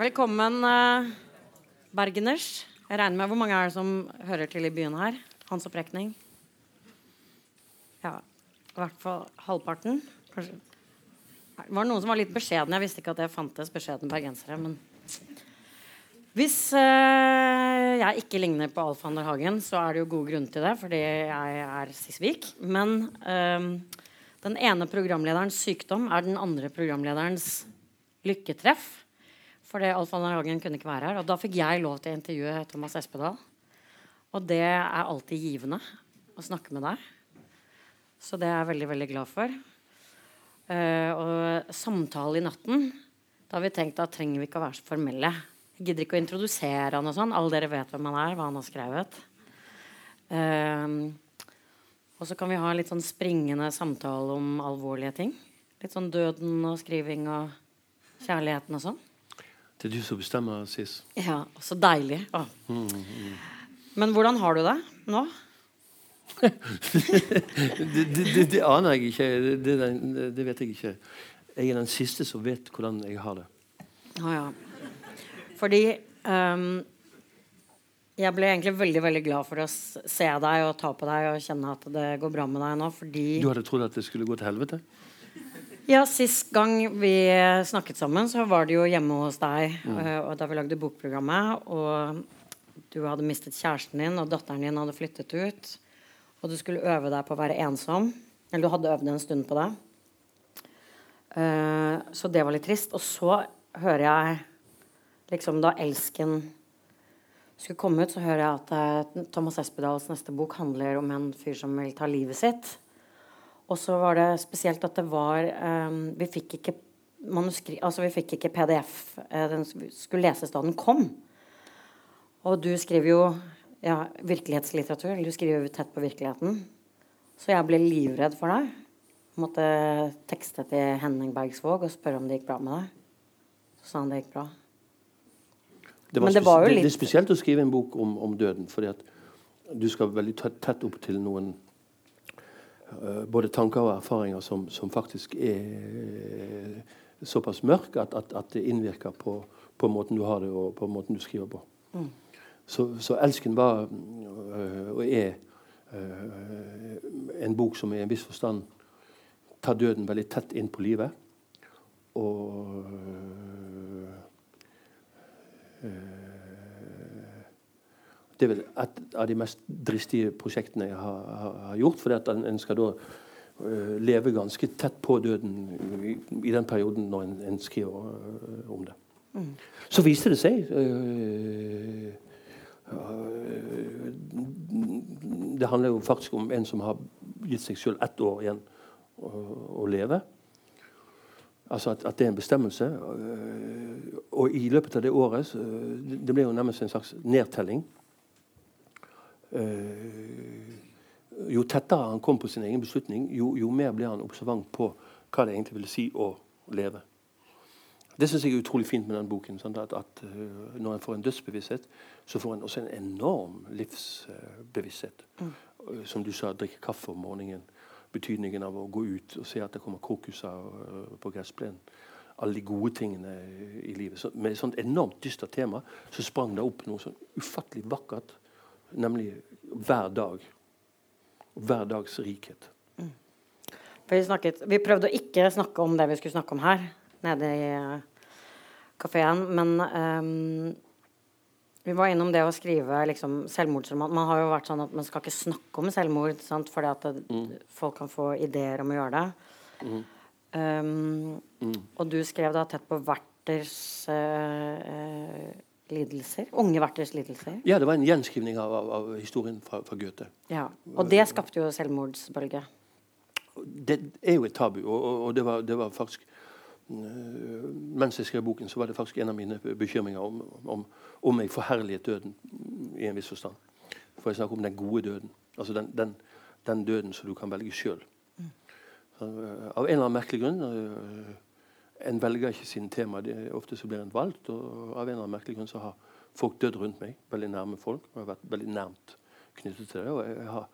Velkommen, eh, bergeners. Jeg regner med Hvor mange er det som hører til i byen her? Hans opprekning? Ja, i hvert fall halvparten. Kanskje. Det var noen som var litt beskjedne. Jeg visste ikke at det fantes beskjedne bergensere. Men hvis eh, jeg ikke ligner på Alf Ander Hagen, så er det jo gode grunner til det, fordi jeg er Sisvik. Men eh, den ene programlederens sykdom er den andre programlederens lykketreff. Fordi Alf Ander Hagen kunne ikke være her. Og da fikk jeg lov til å intervjue Thomas Espedal. Og det er alltid givende å snakke med deg. Så det er jeg veldig, veldig glad for. Uh, og samtale i natten Da har vi tenkt at trenger vi ikke å være så formelle. Jeg gidder ikke å introdusere han og sånn. Alle dere vet hvem han er, hva han har skrevet. Uh, og så kan vi ha litt sånn springende samtale om alvorlige ting. Litt sånn døden og skriving og kjærligheten og sånn. Det er du som bestemmer, Sis. Ja, så deilig. Mm, mm. Men hvordan har du det nå? det, det, det, aner jeg ikke. Det, vet jeg ikke. Jeg er den siste som vet hvordan jeg har det. Ah, ja. Fordi um, jeg ble egentlig veldig veldig glad for å se deg og ta på deg og kjenne at det går bra med deg nå. Fordi Du hadde trodd at det skulle gå til helvete? Ja, Sist gang vi snakket sammen, så var det jo hjemme hos deg. Mm. Uh, og da vi lagde bokprogrammet. Og du hadde mistet kjæresten din, og datteren din hadde flyttet ut og du skulle øve deg på å være ensom. Eller du hadde øvd en stund på det. Uh, så det var litt trist. Og så hører jeg liksom Da 'Elsken' skulle komme ut, så hører jeg at uh, Thomas Espedals neste bok handler om en fyr som vil ta livet sitt. Og så var det spesielt at det var um, Vi fikk ikke altså vi fikk ikke PDF. Uh, den skulle leses da den kom. Og du skriver jo ja, virkelighetslitteratur. Du skriver tett på virkeligheten. Så jeg ble livredd for deg. Måtte tekste til Henning Bergsvåg og spørre om det gikk bra med deg. Så sa han det gikk bra. Det Men det var jo litt Det er spesielt å skrive en bok om, om døden, fordi at du skal veldig tett opp til noen både tanker og erfaringer som, som faktisk er uh, såpass mørke at, at, at, det innvirker på, på måten du har det, og på måten du skriver på. Mm. Så, så 'Elsken' var øh, og er en bok som i en viss forstand tar døden veldig tett inn på livet. Og øh, Det er vel et av de mest dristige prosjektene jeg har, har, har gjort. fordi at en skal da leve ganske tett på døden i, i den perioden når en, en skriver om det. Mm. Så viste det seg uh, det handler jo faktisk om en som har gitt seg sjøl ett år igjen å, å leve. Altså at, at, det er en bestemmelse. Og i løpet av det året Det ble jo nærmest en slags nedtelling. Jo tettere han kom på sin egen beslutning, jo, jo mer ble han observant på hva det egentlig ville si å leve. Det syns jeg er utrolig fint med den boken. Sånn at, at uh, Når en får en dødsbevissthet, så får en også en enorm livsbevissthet. Mm. uh, som du sa, drikke kaffe om morgenen. Betydningen av å gå ut og se at det kommer krokuser på gressplenen. Alle de gode tingene i livet. Så, med et sånt enormt dystert tema så sprang det opp noe sånn ufattelig vakkert. Nemlig hver dag. Hver dags rikhet. Mm. Vi, snakket, vi prøvde å ikke snakke om det vi skulle snakke om her nede i kafeen. Men um, vi var innom det å skrive liksom, selvmordsroman. Man har jo vært sånn at man skal ikke snakke om selvmord sant? fordi at det, mm. folk kan få ideer om å gjøre det. Mm. Um, og du skrev da tett på Werthers uh, lidelser. Unge Werthers lidelser. Ja, det var en gjenskrivning av, av, av historien fra, fra, Goethe. Ja, Og det skapte jo selvmordsbølge. Det er jo et tabu, og, og det, var, det var faktisk Eh, mens jeg skrev boken, så var det faktisk en av mine bekymringer om, om, om jeg forherliget døden i en viss forstand. For jeg snakker om den gode døden. Altså den, den, den døden som du kan velge sjøl. Mm. Eh, av en eller annen merkelig grunn uh, En velger ikke sine tema. Det, ofte så blir en valgt. Og av en eller annen merkelig grunn så har folk dødd rundt meg. Veldig nærme folk. Og jeg har vært veldig nærmt knyttet til det. Og jeg, har,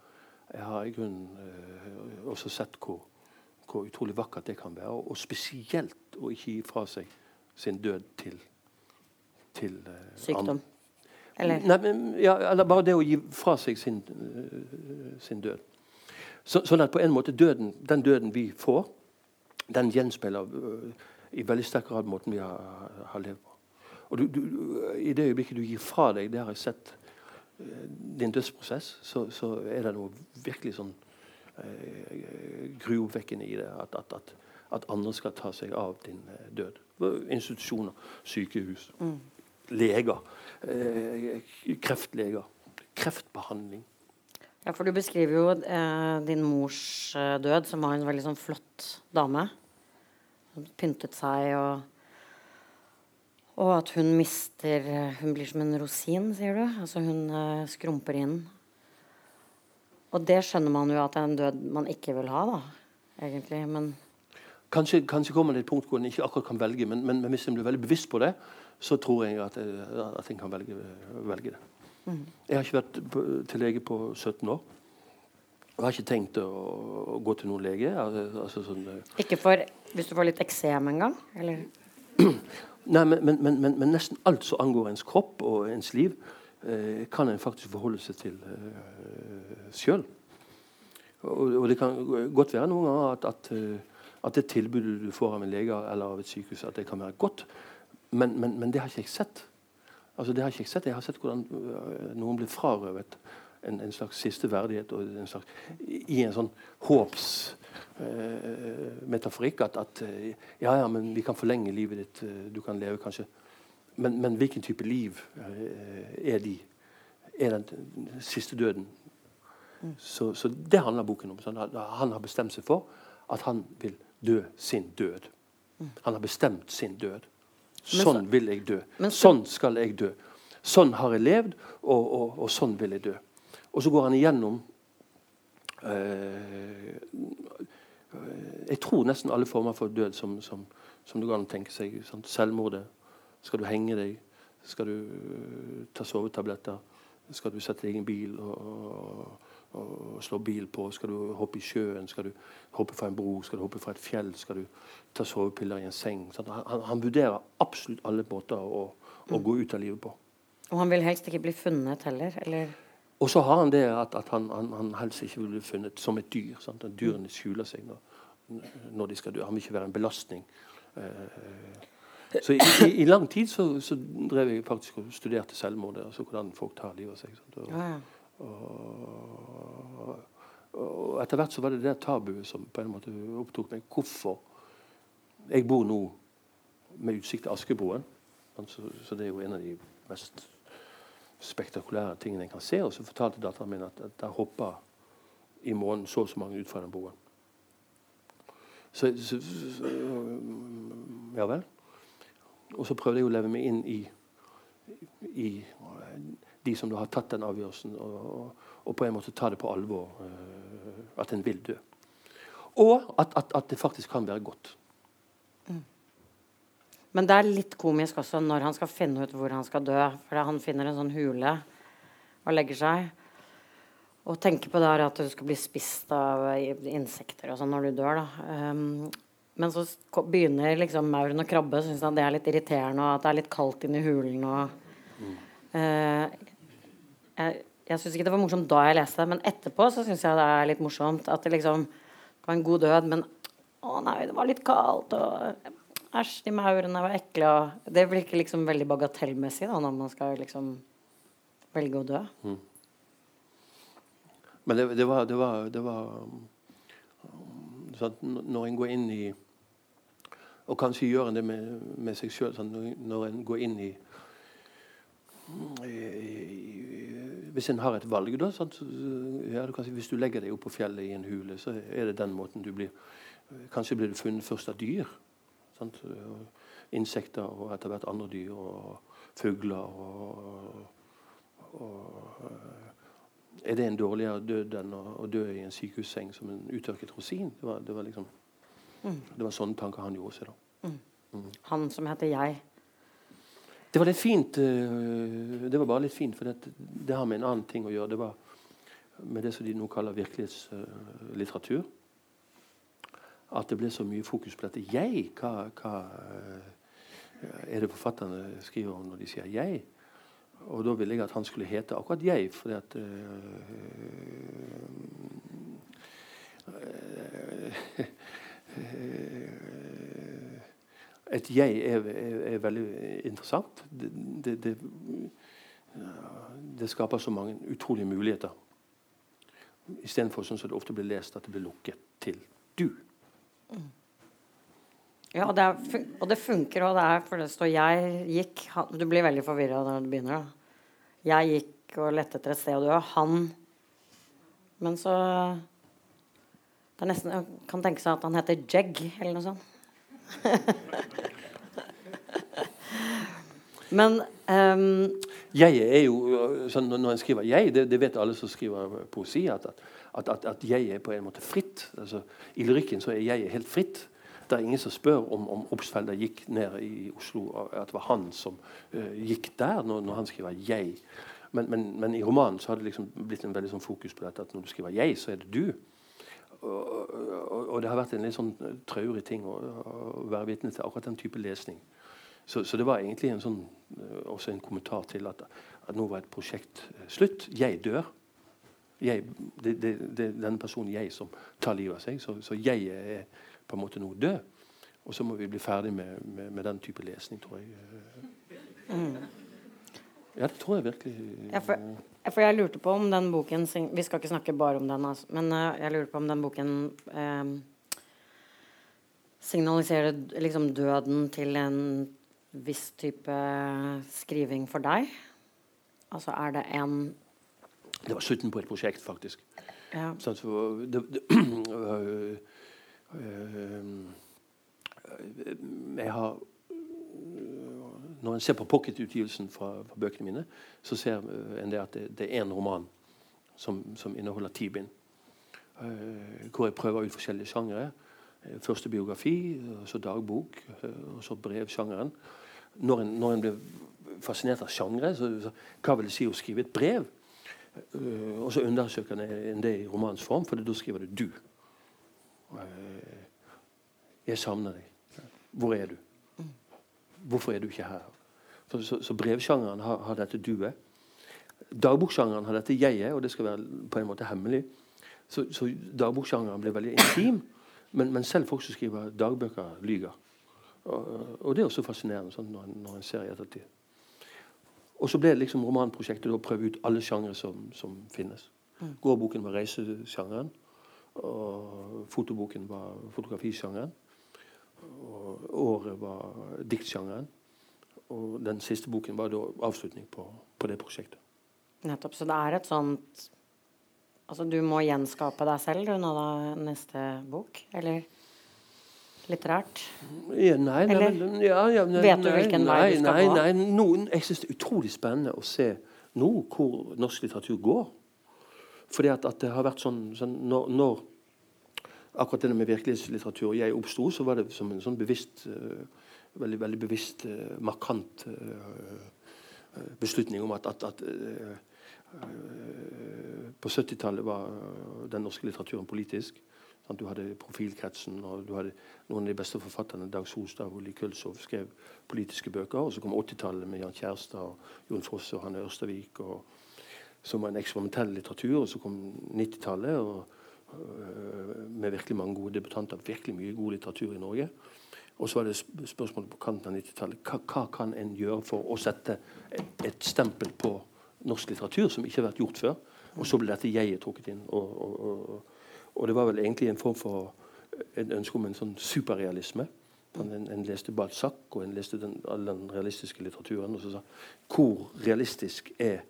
jeg har i grunnen uh, også sett hvor hvor utrolig vakkert det kan være. Og spesielt å ikke gi fra seg sin død til til eh, Sykdom. Eller Nei, men, ja, eller bare det å gi fra seg sin, uh, sin død. Så, sånn at på en måte døden, den døden vi får, den gjenspeiler øh, i veldig sterk grad måten vi har, har levd på. Og du, du, I det øyeblikket du gir fra deg det har jeg sett øh, din dødsprosess, så, så er det noe virkelig sånn eh, gruoppvekkende i det. At, at, at, at, andre skal ta seg av din øh, død. Institusjoner, sykehus, mm. leger. Eh, kreftleger. Kreftbehandling. Ja, for du beskriver jo eh, din mors eh, død, som var en veldig sånn flott dame. Pyntet seg og Og at hun mister eh, Hun blir som en rosin, sier du. Altså hun uh, skrumper inn. Og det skjønner man jo at det er en død man ikke vil ha, da. Egentlig. Men Kanskje, kanskje kommer det et punkt hvor en ikke akkurat kan velge, men, men, men hvis en blir veldig bevisst på det, så tror jeg at, jeg, at en kan velge, velge det. mm. Jeg har ikke vært til lege på 17 år. Jeg har ikke tenkt å, å gå til noen lege. Altså, altså sånn, eh, Ikke for hvis du får litt eksem en gang? Eller? nei, men, men, men, men, nesten alt som angår ens kropp og ens liv, eh, kan en faktisk forholde seg til eh, sjøl. Og, og, det kan godt være noen ganger at, at, eh, at, det tilbudet du får av en lege eller av et sykehus, at det kan være godt. Men, men, men det har ikke jeg sett. Altså, det har ikke Jeg sett. Jeg har sett hvordan øh, noen blir frarøvet en, en, slags siste verdighet en slags, i en sånn håpsmetaforikk. metaforikk at, at, øh, ja, ja, men vi kan forlenge livet ditt. Du kan leve kanskje Men, men hvilken type liv er de? Er den siste døden? Mm. Så, så, det handler boken om. Sånn, han har bestemt seg for at han vil dø sin død. Mm. Han har bestemt sin død. Sånn vil jeg dø. Sånn skal jeg dø. Sånn har jeg levd, og, og, og sånn vil jeg dø. Og så går han igjennom Jeg tror nesten alle former for død som, som, som du kan tenke seg. Sant? selvmordet. Skal du henge deg? Skal du uh, ta sovetabletter? Skal du sette deg i en bil og, og slå bil på? Skal du hoppe i sjøen? Skal du hoppe fra en bro? Skal du hoppe fra et fjell? Skal du ta sovepiller i en seng? Han, han, vurderer absolutt alle måter å, å, gå ut av livet på. Og han vil helst ikke bli funnet heller? eller? Og så har han det at, at han, han, han, helst ikke vil bli funnet som et dyr. Sant? At dyrene skjuler seg når, når, de skal dø. Han vil ikke være en belastning. Uh, så i, i, i, lang tid så, så, drev jeg faktisk og studerte selvmord. Altså hvordan folk tar livet av seg. Og, ja, ja. Og, og, etter hvert så var det det tabuet som på en måte opptok meg. Hvorfor? Jeg bor nå med utsikt til Askebroen. Så, så, det er jo en av de mest spektakulære tingene en kan se. Og så fortalte datteren min at, at der hoppa i måneden så og så mange ut fra den broen. Så, så, Ja vel. Og så prøvde jeg å leve meg inn i, i de som har tatt den avgjørelsen, og, og, på en måte ta det på alvor uh, at en vil dø. Og at, at, at, det faktisk kan være godt. Men det er litt komisk også når han skal finne ut hvor han skal dø. For han finner en sånn hule og legger seg. Og tenker på det at du skal bli spist av insekter og sånn når du dør. da. Um, men så begynner liksom mauren å krabbe, syns han det er litt irriterende, og at det er litt kaldt inni hulen. og... Mm. Uh, jeg, jeg syns ikke det var morsomt da jeg leste det, men etterpå så syns jeg det er litt morsomt. At det liksom var en god død, men å nei, det var litt kaldt, og æsj, de maurene var ekle. Og det virker liksom veldig bagatellmessig da, når man skal liksom velge å dø. Mm. Men det, det, var, det var, det var sånn, Når en går inn i Og kanskje gjør en det med, med seg sjøl, sånn, når en går inn i hvis en har et valg, da sånn, ja, si, Hvis du legger deg opp på fjellet i en hule, så er det den måten du blir Kanskje blir du funnet først av dyr. Sant? Insekter og etter hvert andre dyr. Og fugler. Og, og, er det en dårligere død enn å, dø i en sykehusseng som en uttørket rosin? Det var, det var, liksom, mm. det var sånne tanker han gjorde seg. da. Mm. Mm. Han som heter Jeg. Det var litt fint. Eh, det var bare litt fint, for det, det, har med en annen ting å gjøre. Det var med det som de nå kaller virkelighetslitteratur. At det ble så mye fokus på dette. Jeg? Hva, hva, er det forfatterne skriver om når de sier 'jeg'? Og da ville jeg at han skulle hete akkurat 'jeg', fordi at Et 'jeg' er, er, er, veldig interessant. Det, det, det, det skaper så mange utrolige muligheter. Istedenfor sånn som det ofte blir lest, at det blir lukket til 'du'. Mm. Ja, det, er, og det funker, og det er for det står 'jeg gikk' Du blir veldig forvirra når du begynner, da. Jeg gikk og lette etter et sted, og du er han. Men så Det er nesten Jeg kan tenke seg at han heter Jeg, eller noe sånt. Men um, Jeg er jo sånn Når en skriver 'jeg', det, det, vet alle som skriver poesi, at, at, at, at, jeg er på en måte fritt. Altså, I lyrikken så er jeg helt fritt. Det er ingen som spør om, om Obstfelder gikk ned i Oslo, at det var han som uh, gikk der, når, når, han skriver 'jeg'. Men, men, men, i romanen så har det liksom blitt en veldig sånn fokus på dette at når du skriver 'jeg', så er det du. Og, og, og det har vært en litt sånn traurig ting å, å, være vitne til akkurat den type lesning. Så, så det var egentlig en sånn, uh, også en kommentar til at, at nå var et prosjekt uh, slutt. Jeg dør. Jeg, det, det, det, er denne personen jeg som tar livet av seg. Så, så jeg er på en måte nå død. Og så må vi bli ferdig med, med, med den type lesning, tror jeg. Mm. Ja, det tror jeg virkelig. Ja, for, for, jeg lurte på om den boken Vi skal ikke snakke bare om den, altså, men uh, jeg lurte på om den boken uh, signaliserer liksom døden til en viss type skriving for deg? Altså er det en Det var slutten på et prosjekt, faktisk. Ja. Så, det, det, øh, Ehm, jeg har Når en ser på pocketutgivelsen fra, fra, bøkene mine, så ser en det at det, det er én roman som, som, inneholder ti bind. Uh, hvor jeg prøver ut forskjellige sjangere. Første biografi, så dagbok, og så brevsjangeren. Når en, når en blir fascinert av sjangere, så, så, hva vil det si å skrive et brev? Og så undersøker en det i romanens form, for da skriver du 'du'. Eh, jeg savner deg. Hvor er du? Hvorfor er du ikke her? Så, så, så brevsjangeren har, har, dette duet. Dagboksjangeren har dette jeget, og det skal være på en måte hemmelig. Så, så dagboksjangeren blir veldig intim. Men, men, selv folk som skriver dagbøker, lyver. Og, og det er også fascinerende sånn når, når en ser i ettertid. Og så ble liksom romanprosjektet å prøve ut alle sjangre som, som finnes. Mm. Gårdboken var reisesjangeren. Og fotoboken var fotografisjangeren. Og året var diktsjangeren. Og den siste boken var da avslutning på, på det prosjektet. Nettopp. Så det er et sånt Altså du må gjenskape deg selv du nå da neste bok, eller litterært? Ja, nei, nei, eller ja, ja, nei, vet du hvilken nei, vei du skal nei, gå? Nei, noen, jeg syns det er utrolig spennende å se nå hvor norsk litteratur går. Fordi at, at, det har vært sånn, sånn når, når, Akkurat det med virkelighetslitteratur jeg oppsto, så var det som en sånn bevisst uh, veldig, veldig bevisst, uh, markant uh, beslutning om at, at, at på 70-tallet var den norske litteraturen politisk. Du hadde Profilkretsen, og du hadde noen av de beste forfatterne. Dag Solstad og Li Kølsov skrev politiske bøker. Og så kom 80-tallet med Jan Kjærstad og Jon Fosse og Hanne Ørstavik. og som var en eksperimentell litteratur. Og så kom 90-tallet øh, med virkelig mange gode debutanter. Virkelig mye god litteratur i Norge. Og så var det spørsmålet på kanten av 90-tallet hva, hva, kan en gjøre for å sette et, et, stempel på norsk litteratur som ikke har vært gjort før? Og så ble dette jeget trukket inn. Og, og, og, og, det var vel egentlig en form for et ønske om en sånn superrealisme. En, en, leste Balzac, og en leste den, all den realistiske litteraturen. Og så sa hvor realistisk er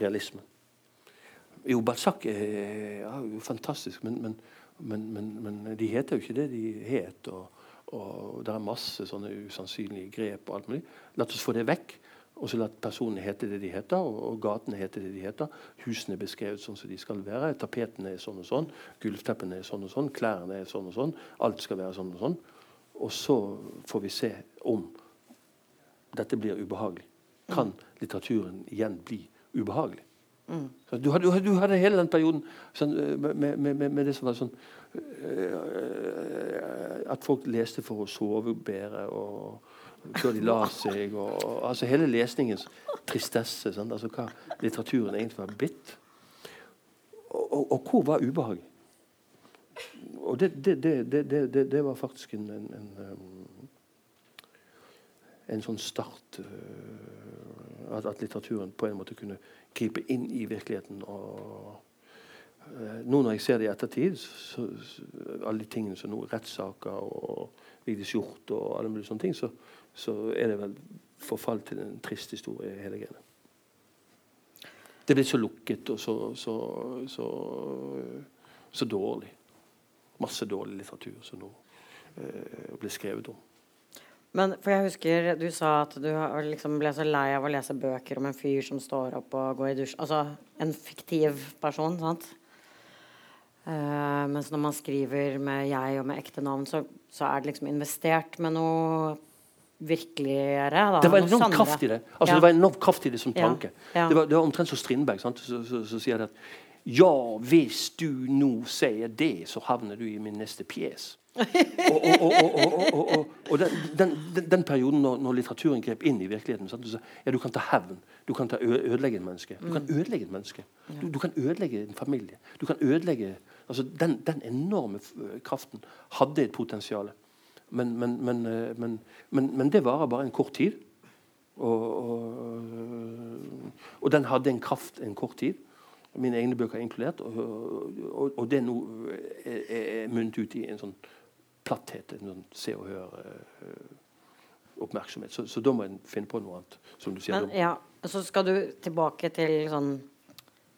realismen. Jo, Balzac er ja, fantastisk, men, men, men, men, de heter jo ikke det de het. Og, og det er masse sånne usannsynlige grep og alt mulig. La oss få det vekk. Og så la personene hete det de heter, og, og gatene hete det de heter. Husene er beskrevet sånn som de skal være. Tapetene er sånn og sånn. Gulvteppene er sånn og sånn. Klærne er sånn og sånn. Alt skal være sånn og sånn. Og så får vi se om dette blir ubehagelig. Kan litteraturen igjen bli ubehagelig. Mm. Du, hadde, du, hadde, hele den perioden sånn, med, med, med, med, det som var sånn øh, At folk leste for å sove bedre. og før de la seg. Og, altså Hele lesningens tristesse. Sant? Altså Hva litteraturen egentlig var blitt. Og, og, og hvor var ubehag? Og det, det, det, det, var faktisk en, en, en, en sånn start uh, at, at, litteraturen på en måte kunne gripe inn i virkeligheten. og uh, Nå når jeg ser det i ettertid, så, alle de tingene som nå, rettssaker og Vigdis Hjorth og alle mulige sånne ting, så, så er det vel forfall til en trist historie, hele greia. Det blitt så lukket og så, så, så, så dårlig. Masse dårlig litteratur som nå eh, blir skrevet om. Men for jeg husker du sa at du liksom ble så lei av å lese bøker om en fyr som står opp og går i dusj. Altså en fiktiv person, sant? Uh, mens når man skriver med jeg og med ekte navn, så, så er det liksom investert med noe virkeligere. Da, det var enormt kraft i det. Altså, ja. det var enormt kraft i det som tanke. Ja. Ja. Det, var, det, var, omtrent som Strindberg. Så, så, så, sier det at ja, hvis du nå sier det, så havner du i min neste pjes. og, den, den, den, perioden når, når, litteraturen grep inn i virkeligheten sant? ja, Du kan ta hevn. Du kan ta ødelegge et menneske. Du kan ødelegge et menneske. Du, du kan ødelegge en familie. Du kan ødelegge altså den, den enorme kraften hadde et potensial. Men, men, men, men, det varer bare en kort tid. Og, og, og, den hadde en kraft en kort tid. Mine egne bøker er inkludert. Og, og det nå er, er munnet ut i en sånn platthet, en sånn se og hør-oppmerksomhet. Så, så, da må en finne på noe annet. som du sier. Men, ja, Så skal du tilbake til sånn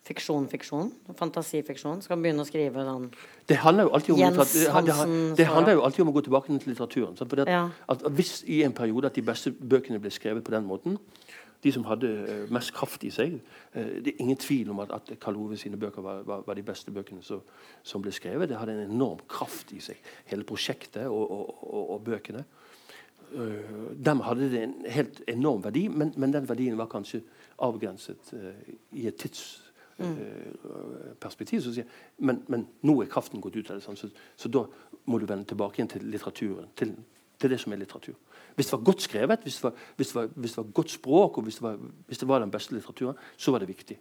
fiksjon, fiksjon? Fantasifiksjon? Skal begynne å skrive sånn Det handler jo alltid om, Jens Hansen, det, det handler jo alltid om å gå tilbake til litteraturen. For at, ja. at hvis i en periode at de beste bøkene ble skrevet på den måten de som hadde uh, mest kraft i seg. Uh, det er ingen tvil om at, at Karl Ove sine bøker var, var, var de beste bøkene som, som ble skrevet. Det hadde en enorm kraft i seg, hele prosjektet og, og, og, og bøkene. Uh, dem hadde det en helt enorm verdi, men, men den verdien var kanskje avgrenset i et tids mm. perspektiv. Så sier, men, men, nå er kraften gått ut av det. Sånn, så, så, da må du vende tilbake igjen til litteraturen. Til, til, det som er litteratur. Hvis det var godt skrevet, hvis det var, hvis det var, hvis det var godt språk, og hvis det, var, hvis det var den beste litteraturen, så var det viktig.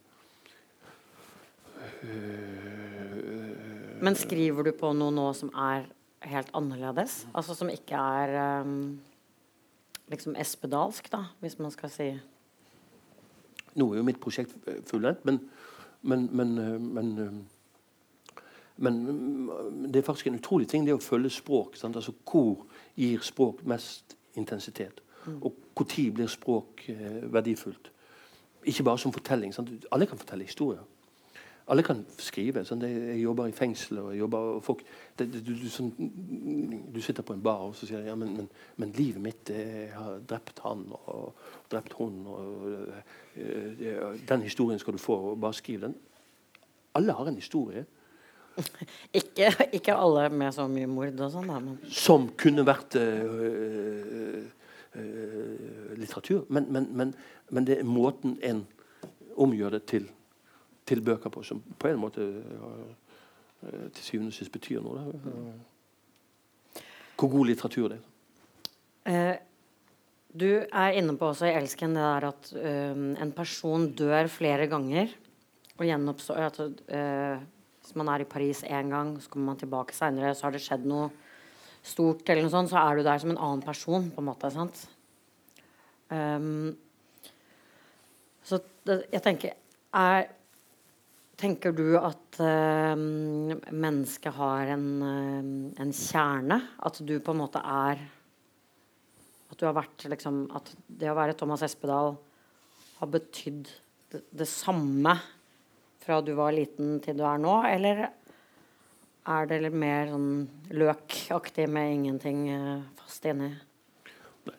Men skriver du på noe nå som er helt annerledes? Altså som ikke er um, liksom espedalsk, da, hvis man skal si Nå er jo mitt prosjekt fullendt, men men, men, eh, men, eh, men, det er faktisk en utrolig ting, det å følge språk. Altså, hvor gir språk mest intensitet? Mm. Og når blir språk eh, verdifullt? Ikke bare som fortelling. Sant? Alle kan fortelle historier. Alle kan skrive. Sånn. Jeg jobber i fengsel og jobber og folk, det, du, du, sånn, du, sitter på en bar og så sier ja, men, men, men livet mitt Jeg har drept han og, og drept hun. Og, uh, den historien skal du få. og Bare skriv den. Alle har en historie. ikke, ikke, alle med så mye mord og sånn, men Som kunne vært øh, øh, litteratur. Men, men, men det er måten en omgjør det til til bøker på, som på en måte uh, til syvende og sist betyr noe. Da. Hvor god litteratur det er. Eh, du er inne på også i 'Elsken' det der at um, en person dør flere ganger og gjenoppstår at, Hvis man er i Paris én gang, så kommer man tilbake seinere, så har det skjedd noe stort, eller noe sånt, så er du der som en annen person, på en måte. sant? Um, så det, jeg tenker er Tenker du at uh, mennesket har en, uh, en, kjerne? At du på en måte er At du har vært liksom At det å være Thomas Espedal har betydd det, det, samme fra du var liten til du er nå? Eller er det litt mer sånn løkaktig med ingenting uh, fast inni?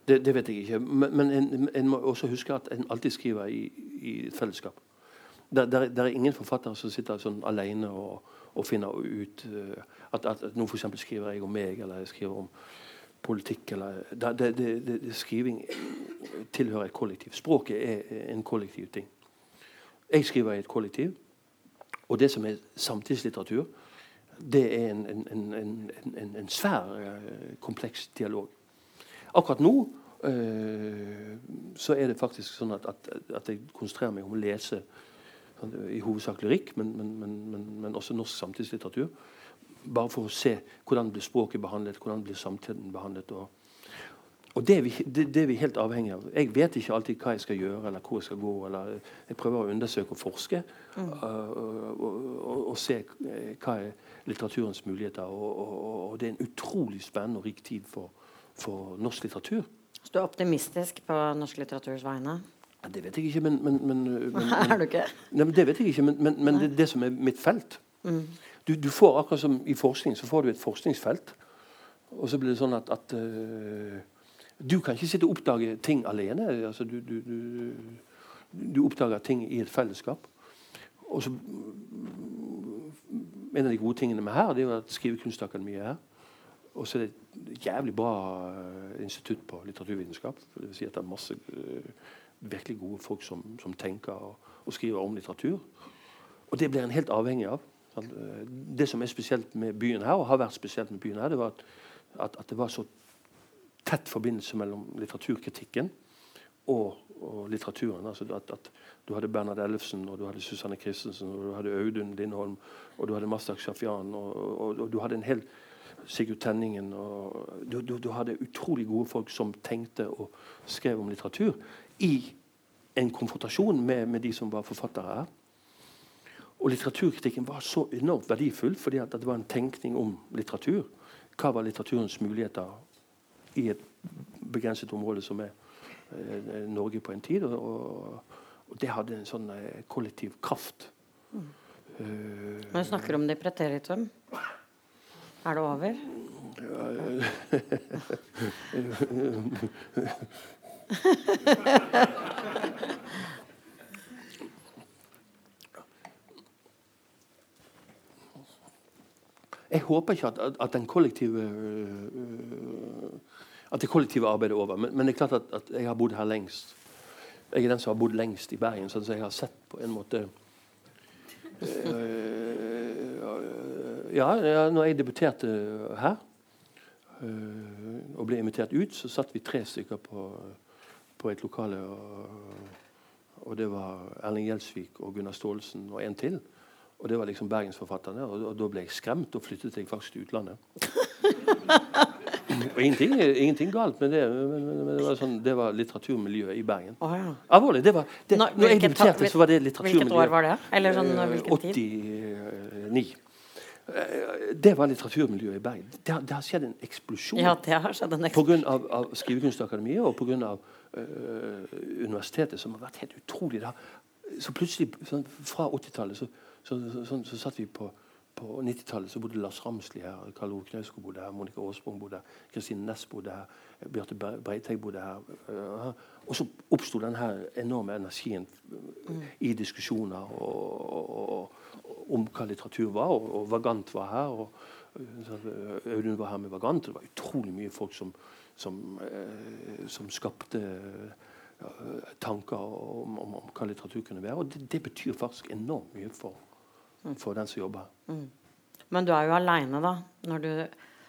Det, det, vet jeg ikke. Men, men en, en, må også huske at en alltid skriver i, i fellesskap. Det, det, det er ingen forfattere som sitter sånn alene og, og finner ut uh, at, at, at nå f.eks. skriver jeg om meg, eller jeg skriver om politikk. Eller, det, det, skriving tilhører et kollektiv. Språket er en kollektiv ting. Jeg skriver i et kollektiv. Og det som er samtidslitteratur, det er en, en, en, en svær, uh, kompleks dialog. Akkurat nå øh, så er det faktisk sånn at, at, at jeg konsentrerer meg om å lese i hovedsak lyrikk, men, men, men, men, også norsk samtidslitteratur. Bare for å se hvordan blir språket behandlet, hvordan blir samtiden behandlet. og og det er, vi, det, det er, vi, helt avhengig av. Jeg vet ikke alltid hva jeg skal gjøre, eller hvor jeg skal gå. eller Jeg prøver å undersøke og forske mm. uh, og, og, og, se hva er litteraturens muligheter. Og, og, det er en utrolig spennende og rik tid for, for norsk litteratur. Så du er optimistisk på norsk litteraturs vegne? Det vet jeg ikke, men, men, men, men Er du ikke? Nei, det vet jeg ikke, men, det er det som er mitt felt. Mm. Du, du, får akkurat som i forskning, så får du et forskningsfelt. Og så blir det sånn at, at uh, du kan ikke sitte og oppdage ting alene. Altså, du, du, du, oppdager ting i et fellesskap. Og så En av de gode tingene med her, det er jo at Skrivekunstakademiet er her. Og så er det et jævlig bra uh, institutt på litteraturvitenskap. Det vil si at det er masse uh, virkelig gode folk som, som tenker og, og, skriver om litteratur. Og det blir en helt avhengig av. Sant? Det som er spesielt med byen her, og har vært spesielt med byen her, det var at, at, at det var så tett forbindelse mellom litteraturkritikken og, og litteraturen. Altså at, at, Du hadde Bernhard Ellefsen, og du hadde Susanne Christensen, og du hadde Audun Lindholm, og du hadde Mastak Shafian, og, og, og, du hadde en hel Sigurd Tenningen og du, du, du, hadde utrolig gode folk som tenkte og skrev om litteratur i en konfrontasjon med, med de som var forfattere her. Og litteraturkritikken var så enormt verdifull fordi at det var en tenkning om litteratur. Hva var litteraturens muligheter i et begrenset område som er eh, Norge på en tid. Og, og, det hadde en sånn eh, kollektiv kraft. Mm. Uh, Når du snakker om det preteritum, er det over? Jeg håper ikke at, at, den kollektive uh, at det kollektive arbeidet er over. Men, men, det er klart at, at, jeg har bodd her lengst. Jeg er den som har bodd lengst i Bergen, så jeg har sett på en måte uh, ja, ja, når jeg debuterte her og ble invitert ut, så satt vi tre stykker på, på et lokale. Og, og det var Erling Gjelsvik og Gunnar Staalesen og en til. Og det var liksom bergensforfatterne. Og, og da ble jeg skremt og flyttet jeg faktisk til utlandet. og ingenting, ingenting, galt med det, men, men, men det, var sånn, det, var litteraturmiljøet i Bergen. Oh, ja. Alvorlig. Det var, det, Nå, når jeg debuterte, så var det litteraturmiljøet. Hvilket år var det? Eller sånn, hvilken tid? 89. det var litteraturmiljøet i Bergen. Det har, det har skjedd en eksplosjon. Ja, det har skjedd en eksplosjon. Pga. Skrivekunstakademiet og pga. Uh, universitetet, som har vært helt utrolig. Da. så plutselig, sånn, fra 80-tallet, så så, så, så, så satt vi på, på 90-tallet så bodde Lars Ramsli her, Karl Ove Knausgård bodde her, Monica Aasprung bodde her, Kristine Næss bodde her, Bjarte Breiteg bodde her. Uh, og så oppsto denne enorme energien mm. i diskusjoner og, og, og, om hva litteratur var, og, Vagant var her. og Audun var her med Vagant. Det var utrolig mye folk som, som, uh, som skapte tanker om, om, om, hva litteratur kunne være. Og det, det betyr faktisk enormt mye for for den som jobber. Mm. Men du er jo aleine, da. Når du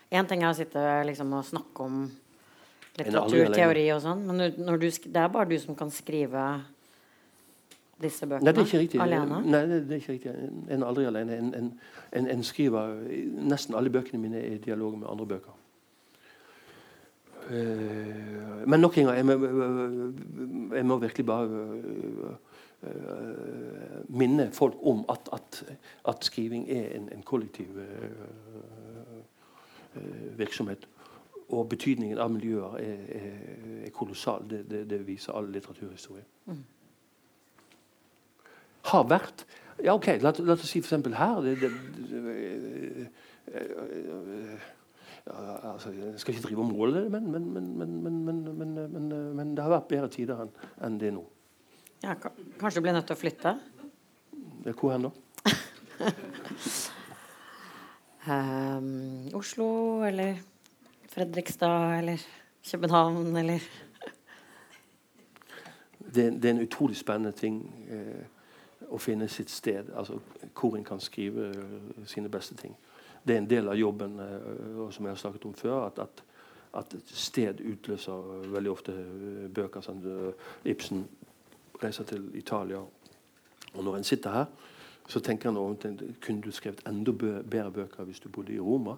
Én ting er å sitte liksom, og snakke om litteraturteori og sånn, men når du, det er bare du som kan skrive disse bøkene? Nei, det er ikke riktig. Alene? Nei, det er ikke riktig. En er aldri alene. En, en, en, en, skriver Nesten alle bøkene mine er i dialog med andre bøker. Uh, men nok en gang, jeg må, jeg må virkelig bare uh, uh, minne folk om at, at, at skriving er en, en kollektiv virksomhet. Og betydningen av miljøer er, er, er kolossal. Det, det, det, viser all litteraturhistorie. Mm. Har vært Ja, OK, la, la oss si f.eks. her det, det, altså, Jeg skal ikke drive og måle det, men, men, men, det har vært bedre tider enn en det nå. Ja, kanskje du blir nødt til å flytte? Hvor hen da? um, Oslo eller Fredrikstad eller København eller det, det, er en utrolig spennende ting eh, å finne sitt sted. Altså hvor en kan skrive uh, sine beste ting. Det er en del av jobben uh, som jeg har snakket om før. at, at at sted utløser veldig ofte eh, bøker. Sånn, eh, Ibsen reiser til Italia, og når en sitter her, så tenker han over kunne du skrevet enda bedre bøker hvis du bodde i Roma.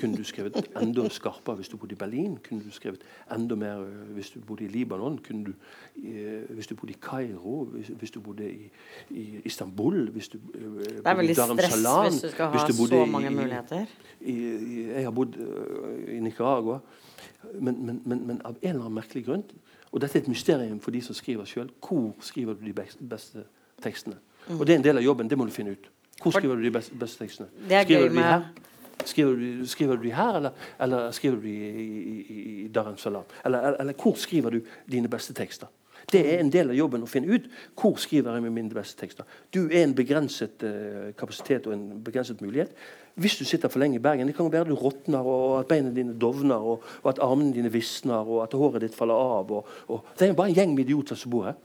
Kunne du skrevet enda skarpere hvis du bodde i Berlin? Kunne du skrevet enda mer øh, hvis du bodde i Libanon? Kunne du, eh, hvis du bodde i Kairo? Hvis, hvis, du bodde i, i Istanbul? Hvis du eh, Det er veldig stress Salam, hvis du skal ha du så mange muligheter. I, i, jeg har bodd uh, i Nicaragua. Men, men, men, men, av en eller annen merkelig grunn Og dette er et mysterium for de som skriver sjøl. Hvor skriver du de beste tekstene? Og det er en del av jobben. Det må du finne ut. Hvor skriver du de beste, beste tekstene? Er skriver gøy med Skriver du, skriver du de her, eller, eller skriver du de i, i, i Dar Salam? Eller, Eller, eller, hvor skriver du dine beste tekster? Det er en del av jobben å finne ut hvor skriver jeg med mine beste tekster. Du er en begrenset uh, kapasitet og en begrenset mulighet. Hvis du sitter for lenge i Bergen, det kan være du råtner, og at beina dine dovner, og, og, at armene dine visner, og at håret ditt faller av. Og, og, det er bare en gjeng med idioter som bor her.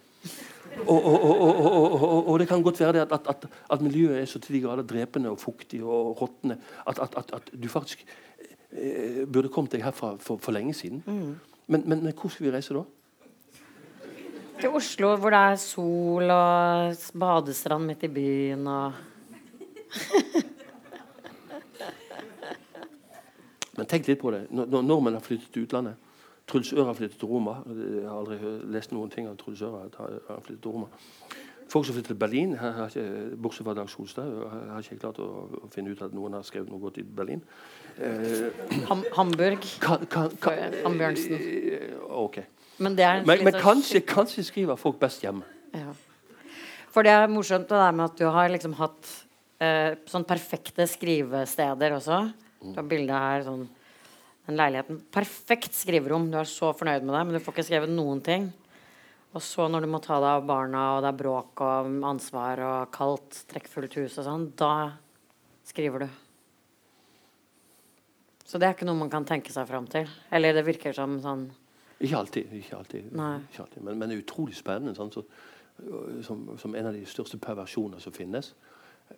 Og, og, det kan godt være at, at, at, at, miljøet er så til de grader drepende og fuktig og råtne at, at, du faktisk eh, burde kommet deg herfra for, for lenge siden. Mm. Men, men, men, hvor skal vi reise da? Til Oslo, hvor det er sol og badestrand midt i byen og Men tenk litt på det. Når nordmenn har flyttet til utlandet Truls Øre har flyttet til Roma. Jeg har aldri lest noen ting av Truls Øre. har flyttet til Roma. Folk som flyttet til Berlin, har ikke, bortsett fra Dag Solstad, har ikke klart å, å, finne ut at noen har skrevet noe godt i Berlin. Eh, Ham Hamburg. Kan, kan, kan, Ambjørnsen. Eh, ok. Men, men, men kanskje, kanskje, skriver folk best hjemme. Ja. For det er morsomt det der med at du har liksom hatt eh, sånn perfekte skrivesteder også. Du har bilde her sånn den leiligheten. Perfekt skriverom. Du er så fornøyd med det, men du får ikke skrevet noen ting. Og så når du må ta deg av barna, og det er bråk og ansvar og kaldt, trekkfullt hus og sånn, da skriver du. Så det er ikke noe man kan tenke seg fram til. Eller det virker som sånn Ikke alltid. Ikke alltid. Ikke alltid. Men, men, det er utrolig spennende. Sånn, så, som, som, en av de største perversjoner som finnes.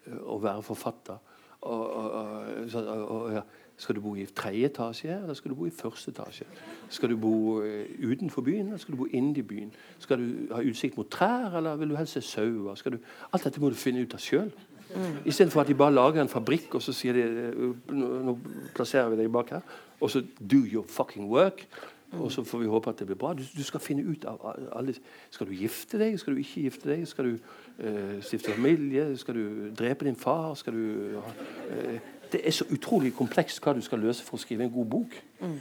Å være forfatter. Og, og, og, ja. Skal du bo i tredje etasje, eller skal du bo i første etasje? Skal du bo uh, utenfor byen, eller skal du bo inni byen? Skal du ha utsikt mot trær, eller vil du helst se sauer? Alt dette må du finne ut av sjøl. Mm. Istedenfor at de bare lager en fabrikk, og så sier de uh, nå, plasserer vi deg bak her, og så do your fucking work. Og så får vi håpe at det blir bra. Du, du, skal finne ut av alle Skal du gifte deg? Skal du ikke gifte deg? Skal du uh, stifte familie? Skal du drepe din far? Skal du uh, det er så utrolig komplekst hva du skal løse for å skrive en god bok. Mm.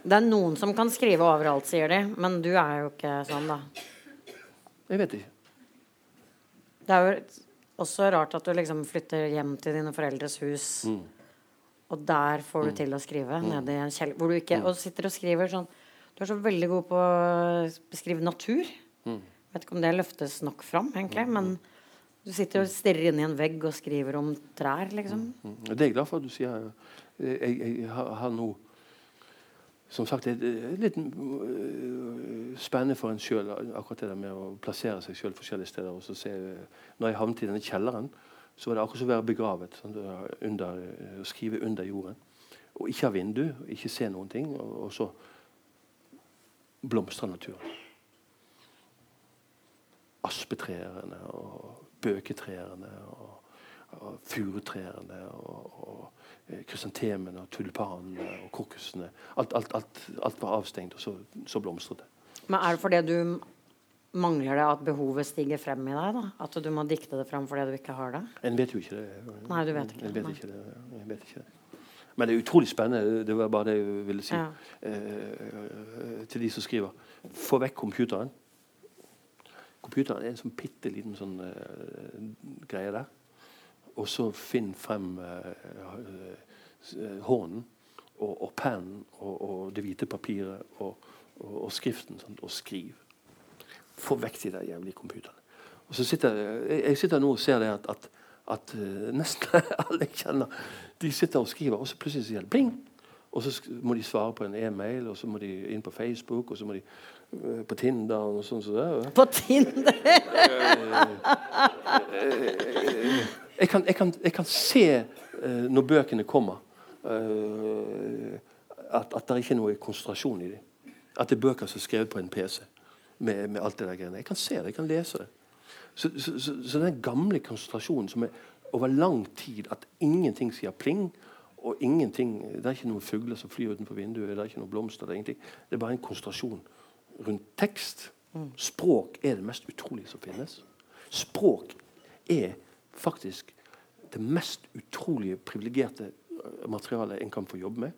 Det er noen som kan skrive overalt, sier de. Men du er jo ikke sånn, da. Jeg vet ikke. Det er jo også rart at du liksom flytter hjem til dine foreldres hus, mm. og der får du mm. til å skrive. Mm. Nede i en kjeller. Hvor du ikke mm. Og sitter og skriver sånn Du er så veldig god på å beskrive natur. Mm. Vet ikke om det løftes nok fram, egentlig. men du sitter og stirrer inn i en vegg og skriver om trær, liksom. Mm, mm. Det er jeg glad for at du sier. Jeg, jeg, jeg har, har nå som sagt, det er litt uh, spennende for en sjøl akkurat det der med å plassere seg sjøl forskjellige steder. og så se, Når jeg havnet i denne kjelleren, så var det akkurat som å være begravet. Sånn, under, å skrive under jorden. Og ikke ha vindu, ikke se noen ting. Og, og så blomstrer naturen. Aspetrærne og bøketrærne og, og furutrærne og, og eh, krysantemene og tulipanene og krokusene. Alt, alt, alt, alt, var avstengt, og så, så blomstret det. Men er det fordi du mangler det at behovet stiger frem i deg? da? At du må dikte det frem fordi du ikke har det? En vet jo ikke det. Nei, du vet ikke, en vet ikke det. En vet ikke det. Men det er utrolig spennende. Det var bare det jeg ville si ja. eh, til de som skriver. Få vekk computeren. Computeren er en sånn bitte liten sånn uh, greie der. Og så finn frem uh, uh, hånden og, og pennen og, og, det hvite papiret og, og skriften sånn, og skriv. Få vekk de der jævlige computerne. Og så sitter, jeg, jeg sitter nå og ser det at, at, at nesten alle jeg kjenner, de sitter og skriver, og så plutselig sier det bling. Og så må de svare på en e-mail, og så må de inn på Facebook, og så må de uh, på Tinder og sånn som så det. På Tinder? jeg, kan, jeg, kan, jeg, kan, se uh, når bøkene kommer, at, at det ikke er noe konsentrasjon i dem. At det er bøker som er skrevet på en PC. Med, med alt det der greiene. Jeg kan se det, jeg kan lese det. Så, så, så, så den gamle konsentrasjonen som er over lang tid at ingenting sier pling, og ingenting, det er ikke noen fugler som flyr utenfor vinduet, det er ikke noen blomster, det er ingenting. Det er bare en konsentrasjon rundt tekst. Språk er det mest utrolige som finnes. Språk er faktisk det mest utrolige privilegerte eh, materialet en kan få jobbe med.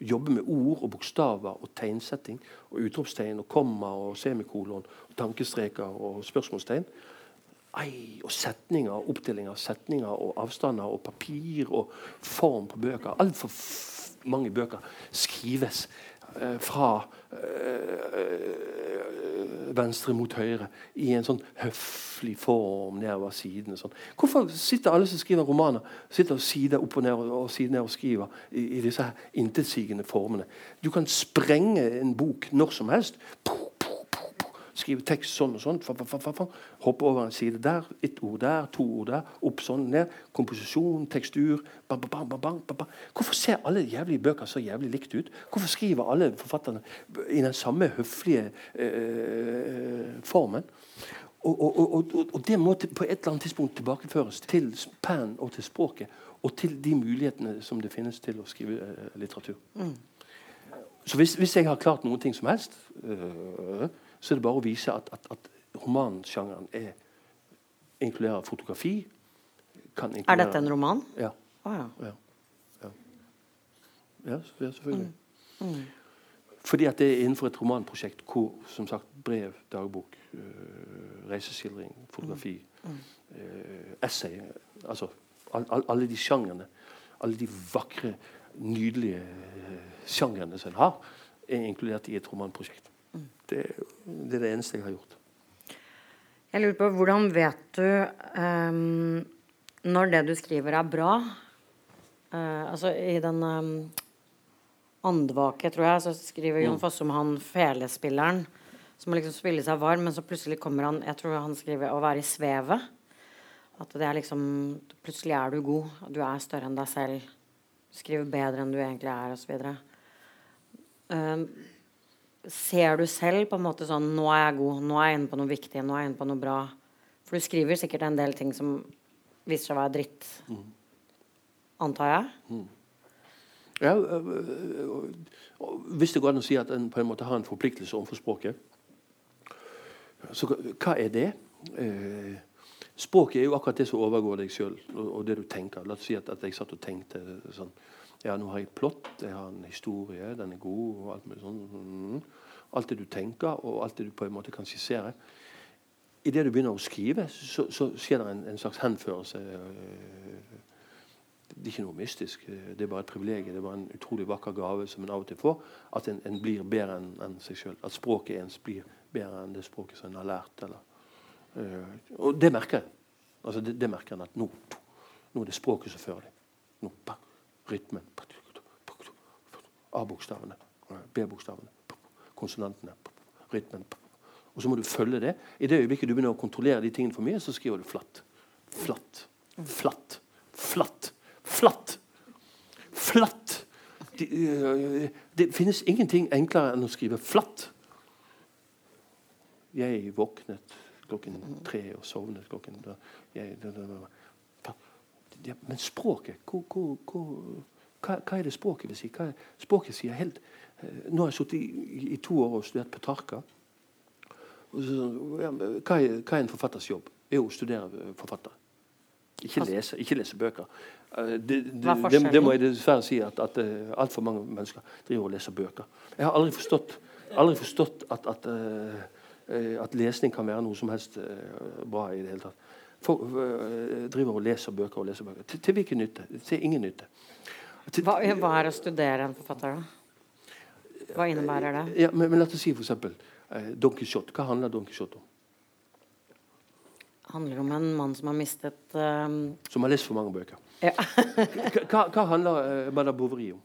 Jobbe med ord og bokstaver og tegnsetting og utropstegn og komma og semikolon og tankestreker og spørsmålstegn. Ei, og setninger, oppdeling av setninger og avstander og papir og form på bøker. Altfor mange bøker skrives eh, fra eh, venstre mot høyre i en sånn høflig form nedover sidene. Sånn. Hvorfor sitter alle som skriver romaner sitter side opp og ned og, og side ned og skriver i, i disse intetsigende formene? Du kan sprenge en bok når som helst. Puh, skrive tekst sånn og sånn. Hoppe over en side der, ett ord der, to ord der. Opp sånn, ned. Komposisjon, tekstur. Bang, bang, bang, Hvorfor ser alle jævlige bøker så jævlig likt ut? Hvorfor skriver alle forfatterne i den samme høflige eh, formen? Og, og, og, og, det må på et eller annet tidspunkt tilbakeføres til pen og til språket. Og til de mulighetene som det finnes til å skrive eh, litteratur. Mm. Så hvis, hvis, jeg har klart noen ting som helst øh, så er det bare å vise at, at, at romansjangeren er, inkluderer fotografi. Inkludere, er dette en roman? Ja. Oh, ja. ja. ja. ja selvfølgelig. Mm. Mm. Fordi at det er innenfor et romanprosjekt hvor som sagt, brev, dagbok, øh, reiseskildring, fotografi, mm. øh, essay altså all, all, Alle de sjangrene, alle de vakre, nydelige øh, sjangrene som en har, er inkludert i et romanprosjekt. Det, det, er det eneste jeg har gjort. Jeg lurer på, Hvordan vet du um, når det du skriver, er bra? Uh, altså I den um, andvake, tror jeg, så skriver Jon mm. Fosse om han felespilleren som må liksom spille seg varm, men så plutselig kommer han Jeg tror han skriver 'å være i svevet'. At det er liksom Plutselig er du god. Du er større enn deg selv. Du skriver bedre enn du egentlig er, osv. Um, ser du selv på en måte sånn Nå er jeg god. Nå er jeg inne på noe viktig. Nå er jeg inne på noe bra. For du skriver sikkert en del ting som viser seg å være dritt. Mm. Antar jeg? Mm. Ja, hvis det går an å si at en på en måte har en forpliktelse overfor språket, så hva er det? Eh, språket er jo akkurat det som overgår deg sjøl og, det du tenker. La oss si at jeg satt og tenkte sånn ja, nå har jeg et plott, jeg har en historie, den er god. og Alt mulig sånn. Mm. Alt det du tenker, og alt det du på en måte kan skissere. Idet du begynner å skrive, så, så skjer det en, en, slags henførelse. Det er ikke noe mystisk. Det er bare et privilegium. Det er bare en utrolig vakker gave som en av og til får. At en, en blir bedre enn en seg sjøl. At språket ens blir bedre enn det språket som en har lært. Eller, uh, og det merker jeg. Altså det, det merker en at nå, nå er det språket som fører deg. Nå, bang rytmen. A-bokstavene, B-bokstavene, konsonantene, rytmen. Og så må du følge det. I det øyeblikket du begynner å kontrollere de tingene for mye, så skriver du flatt. Flatt. Flatt. Flatt. Flatt. Flatt. Det, uh, det finnes ingenting enklere enn å skrive flatt. Jeg våknet klokken tre og sovnet klokken. Jeg, da, da ja, men språket hvor, hvor, hvor, hva, hva, er det språket vil si? Hva, språket sier helt eh, Nå har jeg sittet i, i, to år og studert Petrarca. Så, ja, hva, er, hva, er, en forfatters jobb? Er å studere forfatter forfattere. Ikke lese, ikke lese bøker. Uh, det, det, det, det, må jeg dessverre si at, at altfor mange mennesker driver og leser bøker. Jeg har aldri forstått, aldri forstått at, at, at, lesning kan være noe som helst bra i det hele tatt for, uh, driver og leser bøker og leser bøker. Til, til hvilken nytte? Til ingen nytte. Til, hva, hva, er å studere en forfatter, da? Hva innebærer det? Ja, men, men La oss si f.eks. Uh, Don Quijote. Hva handler Don Quijote om? handler om en mann som har mistet um... Som har lest for mange bøker. Ja. hva, hva, handler uh, Madame Bovary om?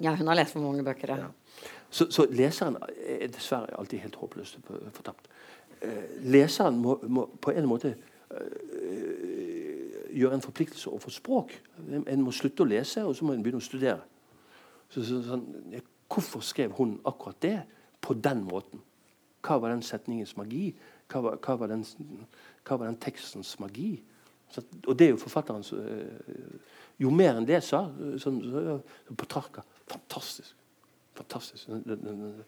Ja, hun har lest for mange bøker. Ja. Så, så, leseren er dessverre alltid helt håpløst fortapt. Uh, leseren må, må, på en måte Eh, gjøre en forpliktelse overfor språk. En må slutte å lese, og så må en begynne å studere. Så, så, sånn, hvorfor skrev hun akkurat det på den måten? Hva var den setningens magi? Hva var, hva var, den, hva var den, tekstens magi? Så, og det er jo forfatterens øh, Jo mer enn det sa, så, Petrarca Fantastisk. Fantastisk. Den, den,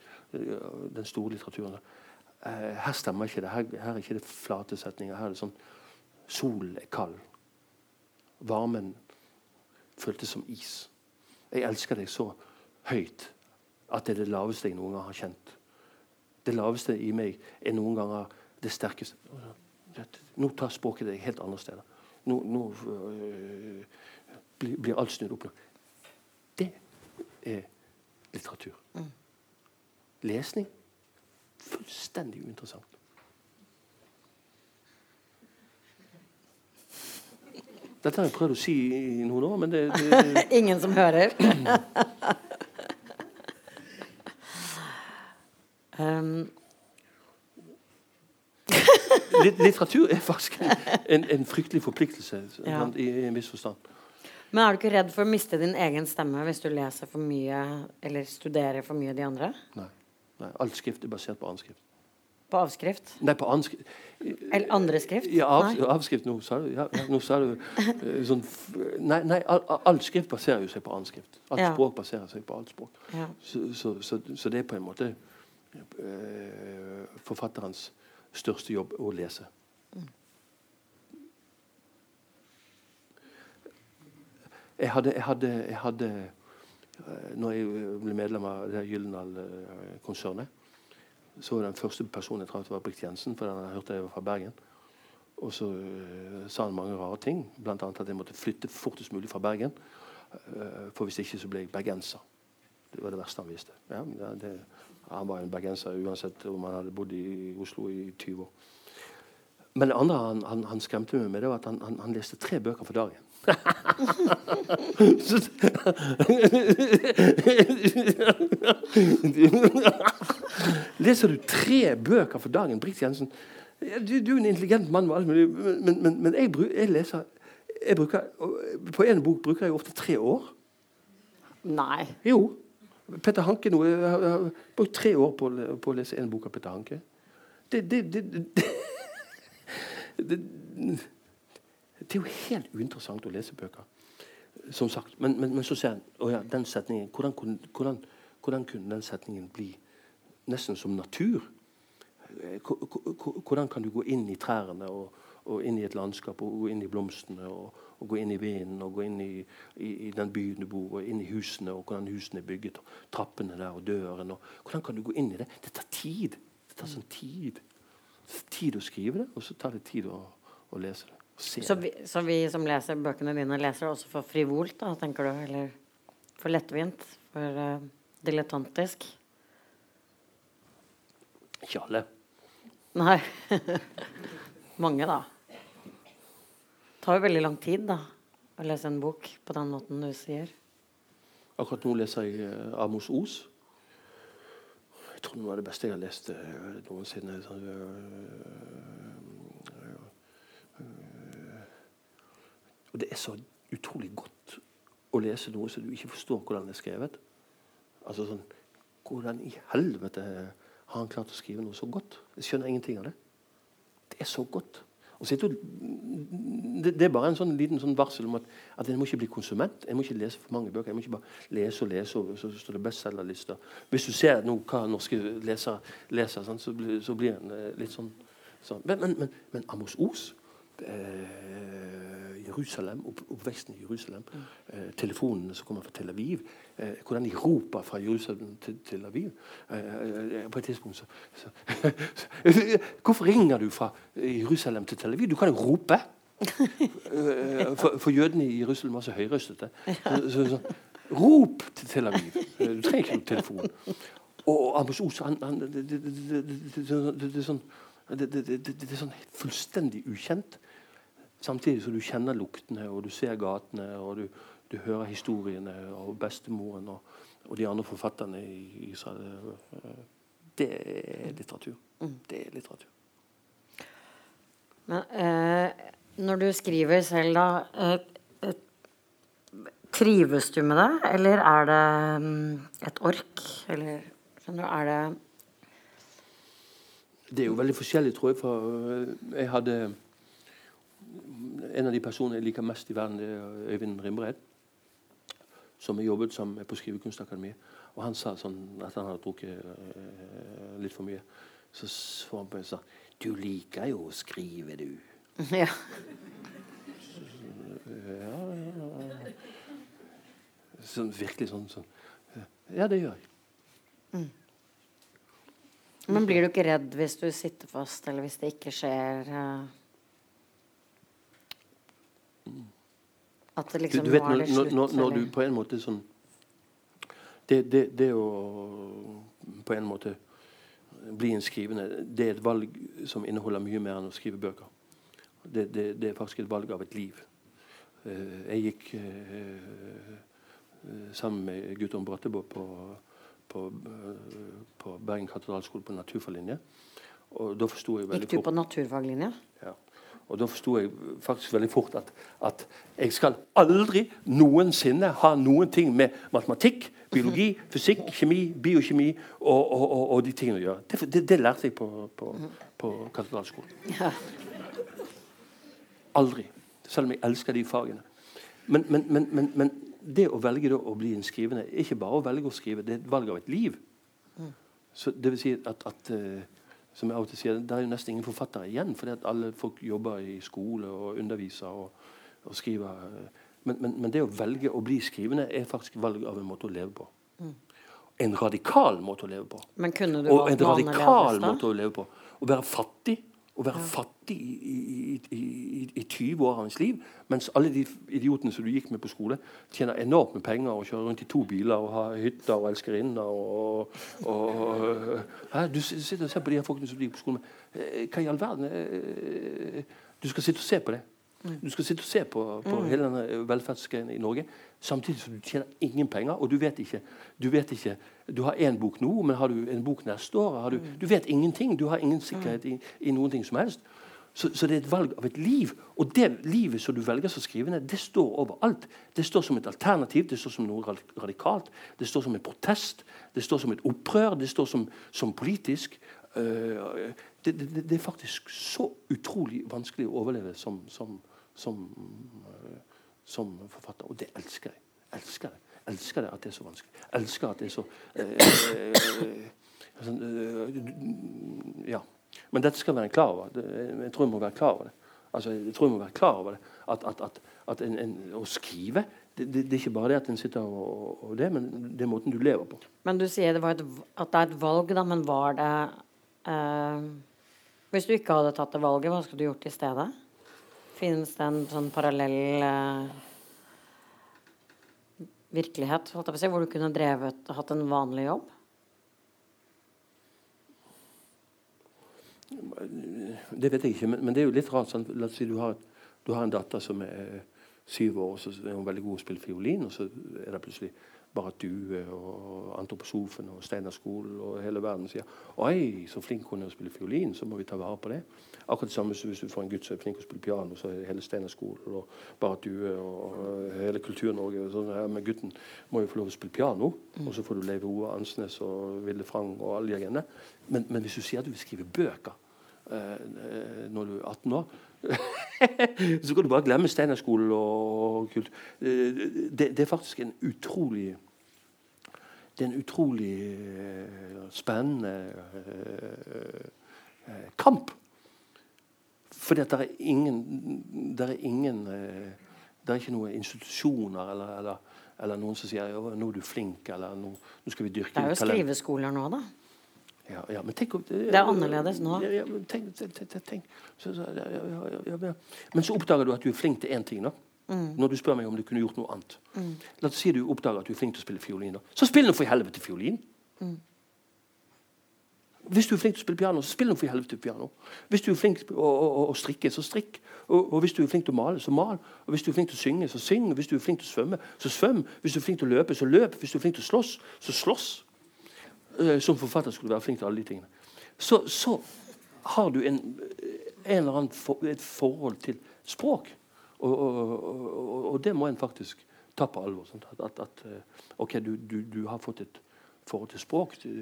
den store litteraturen. Eh, her stemmer ikke det. Her, her, er ikke det flate setninger. Her er det sånn Solen er kald. Varmen føltes som is. Jeg elsker deg så høyt at det er det laveste jeg noen gang har kjent. Det laveste i meg er noen ganger det sterkeste. Nå tar språket deg helt andre steder. Nå, nå øh, blir, blir alt snudd opp. Det er litteratur. Mm. Lesning fullstendig uinteressant. Dette har jeg prøvd å si i noen år, men det, det Ingen som hører? um. Litteratur er faktisk en, en fryktelig forpliktelse ja. i, i, en viss forstand. Men er du ikke redd for å miste din egen stemme hvis du leser for mye eller studerer for mye de andre? Nei. Nei, Alt skrift er basert på anskrift. På avskrift? Nei, på anskrift. Eller andre skrift? Ja, av, avskrift nå, sa du. Ja, nå sa du uh, sånn Nei, nei all, all, skrift baserer jo seg på anskrift. Alt ja. språk baserer seg på alt språk. Ja. Så, så, så, så, det er på en måte eh, forfatterens største jobb å lese. Mm. Jeg hadde, jeg hadde, jeg hadde Eh, når jeg ble medlem av Gyldendal-konsernet, så var den første personen jeg traff, var Brikt Jensen, for den hørte jeg var fra Bergen. Og så uh, sa han mange rare ting, bl.a. at jeg måtte flytte fortest mulig fra Bergen. Uh, for hvis ikke så ble jeg bergenser. Det var det verste han visste. Ja, det, han var en bergenser uansett om han hadde bodd i Oslo i 20 år. Men det andre han, han, han skremte meg med, det var at han, han leste tre bøker for dagen. Leser du tre bøker for dagen, Brix Jensen? Du, du, er en intelligent mann, men, men, men, men jeg, jeg, leser jeg bruker, På en bok bruker jeg ofte tre år. Nei. Jo. Petter Hanke nå, Jeg har brukt tre år på, på, å lese en bok av Petter Hanke. Det, det, det, det det er jo helt uinteressant å lese bøker. Som sagt. Men, men, men så ser en oh ja, den setningen, hvordan, hvordan, hvordan, kunne den setningen bli nesten som natur? Hvordan kan du gå inn i trærne og, og inn i et landskap og gå inn i blomstene og, og gå inn i vinden og gå inn i, i, i, den byen du bor og inn i husene og hvordan husene er bygget, og trappene der og døren og, Hvordan kan du gå inn i det? Det tar tid. Det tar sånn tid. Det tar tid å skrive det, og så tar det tid å, å lese det. Så vi, så vi, som leser bøkene dine, leser også for frivolt, da, tenker du? Eller for lettvint? For uh, dilettantisk? Ikke alle. Nei. Mange, da. Det tar jo veldig lang tid da, å lese en bok på den måten du sier. Akkurat nå leser jeg uh, Amos Os. Jeg tror det var det beste jeg har lest uh, noensinne. Så, uh, Og det er så utrolig godt å lese noe som du ikke forstår hvordan det er skrevet. Altså sånn Hvordan i helvete har han klart å skrive noe så godt? Jeg skjønner ingenting av det. Det er så godt. Du, det, det, er bare en sånn liten sånn varsel om at, at en må ikke bli konsument. En må ikke lese for mange bøker. En må ikke bare lese og lese, og så står det bestselgerlister. Hvis du ser nå hva norske lesere leser, så, blir, en eh, litt sånn, sånn. Men, men, men, men Amos Os Jerusalem, opp, oppveksten i Jerusalem, eh, telefonene som kommer fra Tel Aviv, eh, hvordan de roper fra Jerusalem til Tel Aviv. Eh, eh, på et tidspunkt så, så Hvorfor ringer du fra Jerusalem til Tel Aviv? Du kan jo rope! Eh, for, for, jødene i Jerusalem var så høyrøstete. Så, så, så, rop til Tel Aviv! Du trenger ikke noen telefon. Og Amos Os er sånn det, er sånn fullstendig ukjent. Samtidig som du kjenner luktene, og du ser gatene, og du, du hører historiene og bestemoren og, og, de andre forfatterne i Israel. Det er litteratur. Mm. Det er litteratur. Men eh, når du skriver selv, da eh, Trives du med det, eller er det mm, et ork? Eller skjønner du, er det Det er jo veldig forskjellig, tror jeg. For øh, jeg hadde En av de personene jeg liker mest i verden, det er Øyvind Rimbred. Som har jobbet sammen med på Skrivekunstakademiet. Og han sa sånn at han hadde drukket øh, litt for mye. Så så han på meg og sa Du liker jo å skrive, du. Ja. Ja Sånn, virkelig sånn, sånn Ja, det gjør jeg. Men blir du ikke redd hvis du sitter fast, eller hvis det ikke skjer eh, Det Du, liksom du vet, nå når, når, når, du på en måte sånn det, det, det å på en måte bli en skrivende, det er et valg som inneholder mye mer enn å skrive bøker. Det, det, det er faktisk et valg av et liv. Eh, jeg gikk eh, eh, sammen med Guttorm Brattebo på, på, på Bergen katedralskole på naturfaglinje. Og da forsto jeg veldig Gikk du på naturfaglinje? ja. Og da forsto jeg faktisk veldig fort at, at jeg skal aldri noensinne ha noen ting med matematikk, biologi, fysikk, kjemi, biokjemi og, og, og, og de tingene å gjøre. Det, det, det lærte jeg på, på, på katedralskolen. Aldri. Selv om jeg elsker de fagene. Men, men, men, men, men det å velge å bli en skrivende er ikke bare å velge å skrive, det er et valg av et liv. Så det vil si at, at eh, som jeg av og til sier, Det er jo nesten ingen forfattere igjen, fordi at alle folk jobber i skole og underviser og, og skriver. eh. Men, men, men det å velge å bli skrivende er faktisk valg av en måte å leve på. En radikal måte å leve på. Men kunne du Og en radikal måte å leve på. Å være fattig. Å være fattig i, i, i, i, i 20 år av ens liv, mens alle de idiotene som du gikk med på skole, tjener enormt med penger og kjører rundt i to biler og har hytter og elskerinner og, og, og Hæ? Du sitter og ser på de her folkene som du gikk på skole med. Eh, Hva i all verden? Eh, Du skal sitte og se på det. Du skal sitte og se på, på hele denne velferdsgreiene i Norge samtidig som du tjener ingen penger. Og du vet ikke Du, vet ikke, du har én bok nå, men har du en bok neste år? Har du, du vet ingenting. Du har ingen sikkerhet i, i noen ting som helst. Så, så det er et valg av et liv. Og det livet som du velger som skrivende, det står overalt. Det står som et alternativ, det står som noe radikalt, det står som en protest, det står som et opprør, det står som, som politisk. Eh, det, det, det er faktisk så utrolig vanskelig å overleve som, som, som, eh, som forfatter. Og det elsker jeg. Elsker det. Elsker det at det er så vanskelig. Elsker at det er så eh, eh, sånn, Ja. Men dette skal være klar over. Jeg tror jeg må være klar over det. Altså, jeg tror jeg må være klar over det. At, at, at, at en, en, å skrive det, det, det er ikke bare det at en sitter og, og det, men det er måten du lever på. Men du sier det et, at det er et valg, da, men var det eh, Hvis du ikke hadde tatt det valget, hva skulle du gjort i stedet? Finnes det en sånn parallell eh, virkelighet si, hvor du kunne drevet hatt en vanlig jobb? Det vet jeg ikke, men, men det er jo litt rart. Sånn, La oss si du har, du har en datter som er eh, syv år, og så er hun veldig god til å spille fiolin, og så er det plutselig bare Due og Antroposofen og Steinerskolen og hele verden sier Oi, så flink hun er å spille fiolin, så må vi ta vare på det. Akkurat det samme som hvis du får en gutt som er flink til å spille piano, så er hele Steinerskolen og bare Due og hele Kultur-Norge sånn. her. men gutten må jo få lov å spille piano, og så får du Leiv Ove Ansnes og Ville Frang og alle de greiene. Men, men hvis du sier at du vil skrive bøker eh, eh, når du er 18 år så kan du bare glemme Steinerskolen og kult. Eh, Det, det er faktisk en utrolig Det er en utrolig eh, spennende kamp. Fordi at det er ingen Det er ingen eh, Det er ikke noen institusjoner eller, eller, eller noen som sier «Å, 'nå er du flink', eller 'nå, nå skal vi dyrke Det er jo skriveskoler nå, da. Ja, ja, men tenk, Det er annerledes nå. Ja, ja, men tenk, tenk, tenk. Så, så, ja, ja, ja, ja, ja. Men så oppdager du at du er flink til én ting. da. Mm. Når du spør meg om du kunne gjort noe annet. La oss si du oppdager at du er flink til å spille fiolin. da. Så spill nå for helvete fiolin! Mm. Hvis du er flink til å spille piano, så spill nå for helvete piano. Hvis du er flink til å, å, å- strikke, så strikk. Og, og hvis du er flink til å male, så mal. Og hvis du er flink til å synge, så syng. Og Hvis du er flink til å svømme, så svøm. Hvis du er flink til å løpe, så løp. Hvis du er flink til å slåss, så slåss. Eh, Som forfatter skulle du være flink til alle de tingene. Så, så har du en, en eller annen for, et forhold til språk. Og, og, det må en faktisk ta på alvor. Sånn At, at, at eh, OK, du, du, du, har fått et forhold til språk. Det,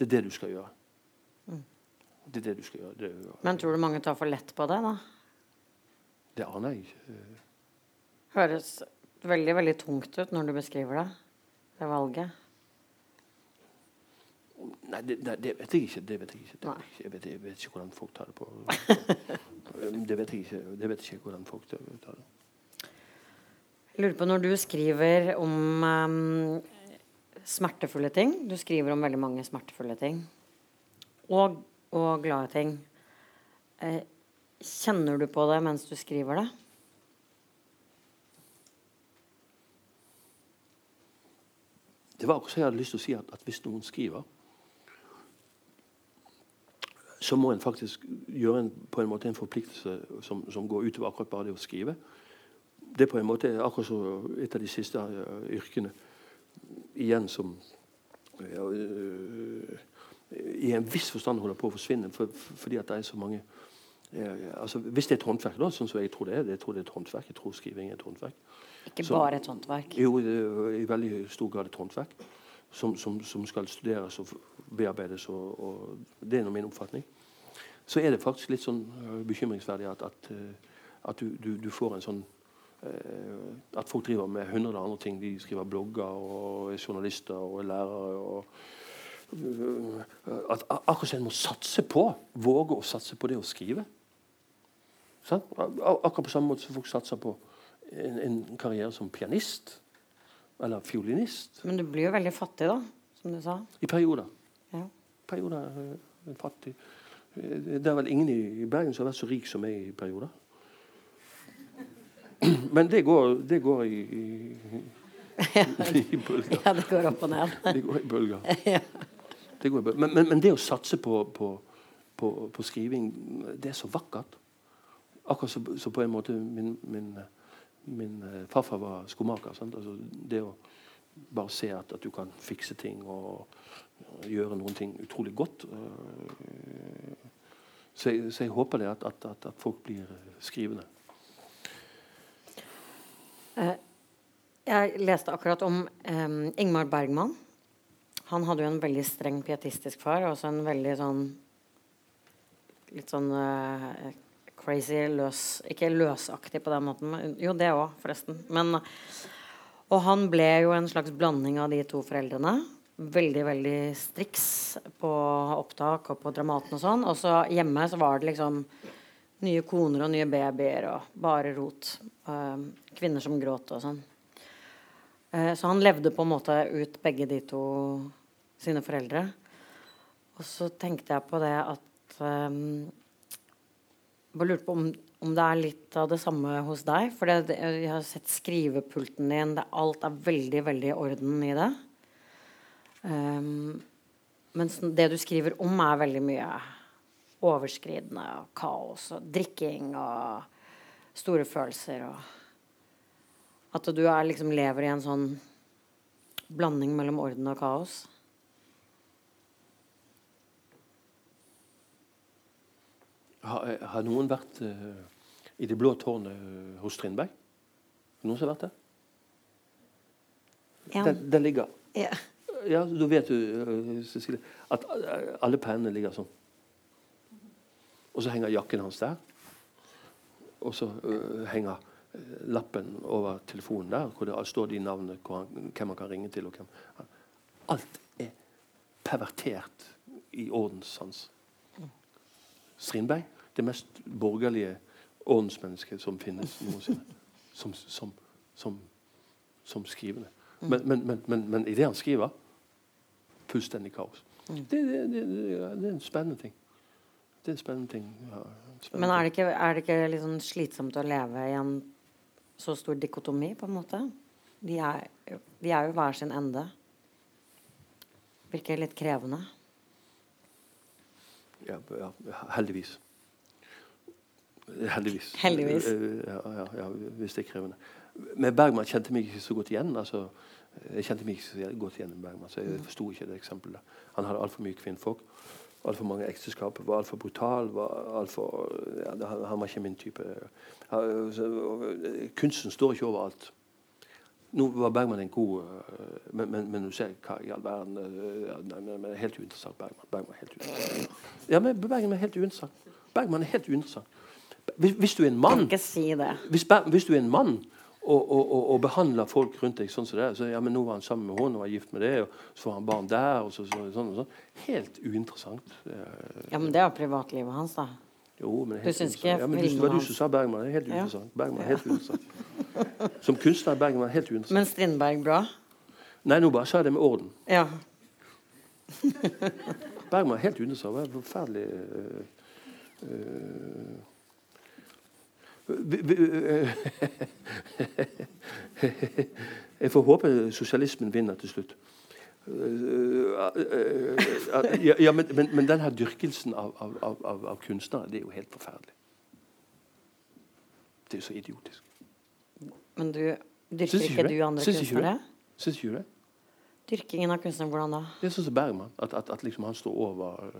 det er det du skal gjøre. Mm. Det er det du skal gjøre. Det, Men tror du mange tar for lett på det, da? Det aner jeg ikke. Høres veldig, veldig tungt ut når du beskriver det, det valget. Nei, det, det, det, vet jeg ikke. Det vet jeg ikke. Det, jeg, vet, jeg, vet, ikke hvordan folk tar det på. det vet jeg ikke. Det vet ikke hvordan folk tar det. Jeg lurer på når du skriver om um, smertefulle ting Du skriver om veldig mange smertefulle ting. Og, og glade ting. Eh, kjenner du på det mens du skriver det? Det var akkurat så jeg hadde lyst til å si at, at hvis noen skriver så må en faktisk gjøre en, på en måte en forpliktelse som, som, går utover akkurat bare det å skrive. Det er på en måte akkurat så et av de siste uh, yrkene igjen som uh, i en viss forstand holder på å forsvinne for, for, fordi at det er så mange altså Hvis det er et håndverk, da, sånn som jeg tror det er, jeg tror det er et håndverk, jeg tror skriving er et håndverk. Ikke så, bare et håndverk? Jo, i veldig stor grad et håndverk. Som, som, som, skal studeres og bearbeides. Og, og det er min oppfatning. Så er det faktisk litt sånn uh, bekymringsverdig at, at, uh, at du, du, du, får en sånn At folk driver med hundre andre ting. De skriver blogger og er journalister og er lærere. og at akkurat som en må satse på, våge å satse på det å skrive. Sånn? Akkurat på samme måte som folk satser på en, en karriere som pianist eller fiolinist. Men du blir jo veldig fattig, da, som du sa. I perioder. Ja. Perioder er fattig. Det er vel ingen i Bergen som har vært så rik som meg i perioder. Men det går, det går i, i, i, bølger. Ja, det går opp og ned. det går i bølger. Det går i bølger. Men, men, men, det å satse på, på, på, på, skriving, det er så vakkert. Akkurat så, så på en måte min, min min uh, farfar var skomaker. Altså, det å bare se at, at, du kan fikse ting og gjøre noen ting utrolig godt. Uh, så, jeg, så, jeg, håper det at, at, at folk blir skrivende. Jeg leste akkurat om um, Ingmar Bergman. Han hadde jo en veldig streng pietistisk far. Også en veldig sånn Litt sånn crazy løs Ikke løsaktig på den måten, men, jo, det òg, forresten. Men, og han ble jo en slags blanding av de to foreldrene. Veldig veldig striks på opptak og på Dramaten og sånn. Og så hjemme så var det liksom nye koner og nye babyer og bare rot. Uh, kvinner som gråt og sånn. Uh, så han levde på en måte ut begge de to sine foreldre. Og så tenkte jeg på det at um, bare lurte på om, om, det er litt av det samme hos deg. For det, jeg har sett skrivepulten din. Det, alt er veldig, veldig i orden i det. Um, mens det du skriver om, er veldig mye overskridende og kaos og drikking og store følelser og At du er, liksom lever i en sånn blanding mellom orden og kaos. Har, har noen vært uh, i Det blå tårnet uh, hos Strindberg? Noen som har vært der? Ja. Den, den, ligger ja. ja. Da vet du, uh, Cecilie, at alle pennene ligger sånn. Og så henger jakken hans der. Og så henger lappen over telefonen der, hvor det står de navnene, hvem man kan ringe til. Hvem. Alt er pervertert i ordenssans. Strindberg det mest borgerlige ordensmennesket som finnes noensinne. Som, som, som, som skrivende. Men, men, men, men, men i det han skriver fullstendig kaos. Det, det, det, det, er en spennende ting. Det er en spennende ting. Ja, spennende men er det ikke, er det ikke liksom slitsomt å leve i en så stor dikotomi, på en måte? De er, vi er jo hver sin ende. Virker litt krevende. Ja, ja, heldigvis. Heldigvis. heldigvis. Ja, ja, ja, hvis det er krevende. Men Bergman kjente meg ikke så godt igjen. altså jeg kjente meg ikke så godt igjen i Bergman, så jeg mm. forsto ikke det eksempelet. Han hadde altfor mye kvinnfolk. Altfor mange ekteskap. Var altfor brutal. Var alt for, ja, han var ikke min type. Kunsten står ikke overalt. Nå var Bergman en god øh, men, men, men du ser hva i all verden øh, ja, nei, men, Helt uinteressant, Bergman. Bergman er helt uinteressant. Ja, men Bergman er helt uinteressant. Bergman er helt uinteressant. Hvis, hvis du er en mann si det. hvis, hvis du er en mann og, og, og, og behandler folk rundt deg sånn som det, så ja, men nå var han sammen med henne og var gift med det, og så får han barn der og så, så, sånn og sånn. Helt uinteressant. Ja, men det er privatlivet hans, da. Jo, men er Du syns ikke ja, men du, Det var du som sa Bergman. Det er helt uinteressant. Bergman er helt uinteressant. Som kunstner er Bergman helt uinteressant. Men Strindberg bra? Nei, nå bare sa jeg det med orden. Ja. Bergman er helt uinteressant. Det er forferdelig uh, øh, Jeg får håpe sosialismen vinner til slutt. Øh, øh, øh, ja, men, men, men den her dyrkelsen av, av, av, av, kunstnere, det er jo helt forferdelig. Det er jo så idiotisk. Men du dyrker ikke du andre Syns kunstnere? Syns ikke du det? Dyrkingen av kunstnere, hvordan da? Det er sånn som Bergman. At, at, at liksom han står over uh,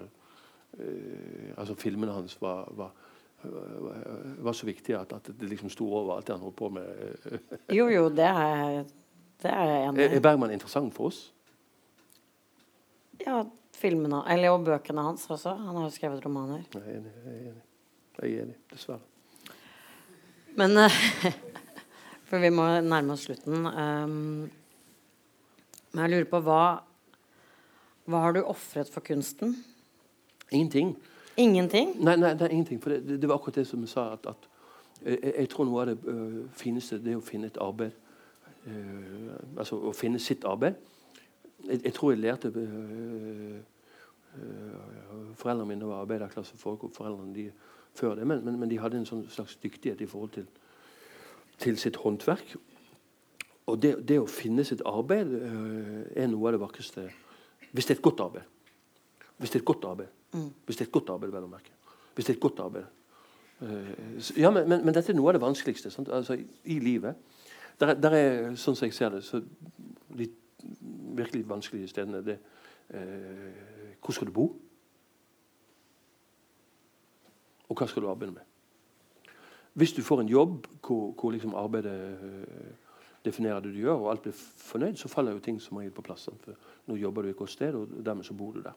øh, Altså Filmene hans var, var, øh, var så viktig at, at det liksom sto over alt det han holdt på med. Jo, jo, det er, det er jeg enig i. er. Bergman interessant for oss? Ja, filmene, eller og bøkene hans også. Han har jo skrevet romaner. Jeg er enig. Jeg er enig, jeg er enig dessverre. Men For vi må nærme oss slutten. Um, men jeg lurer på hva Hva har du ofret for kunsten? Ingenting. Ingenting? Nei, nei, er ingenting. For det, det, var akkurat det som jeg sa. at, at eh, jeg, jeg tror noe av det øh, fineste det er å finne et arbeid. Eh, altså å finne sitt arbeid. Jeg, jeg tror jeg lærte øh, øh, Foreldrene mine var arbeiderklassefolk, og foreldrene de før det, men, men, men de hadde en sånn slags dyktighet i forhold til, til sitt håndverk. Og det, det å finne sitt arbeid øh, er noe av det vakreste Hvis det er et godt arbeid. Hvis det er et godt arbeid. Hvis det er et godt arbeid, vel å merke. Hvis det er et godt arbeid. Eh, ja, men, men, men dette er noe av det vanskeligste? Altså, i, i livet. Der, er- der er, sånn som jeg ser det, så de virkelig vanskelige stedene det eh, Hvor skal du bo? Og hva skal du arbeide med? Hvis du får en jobb hvor, hvor liksom arbeidet eh, definerer det du gjør, og alt blir fornøyd, så faller jo ting som regel på plass. sant? For nå jobber du ikke hos sted, og dermed så bor du der.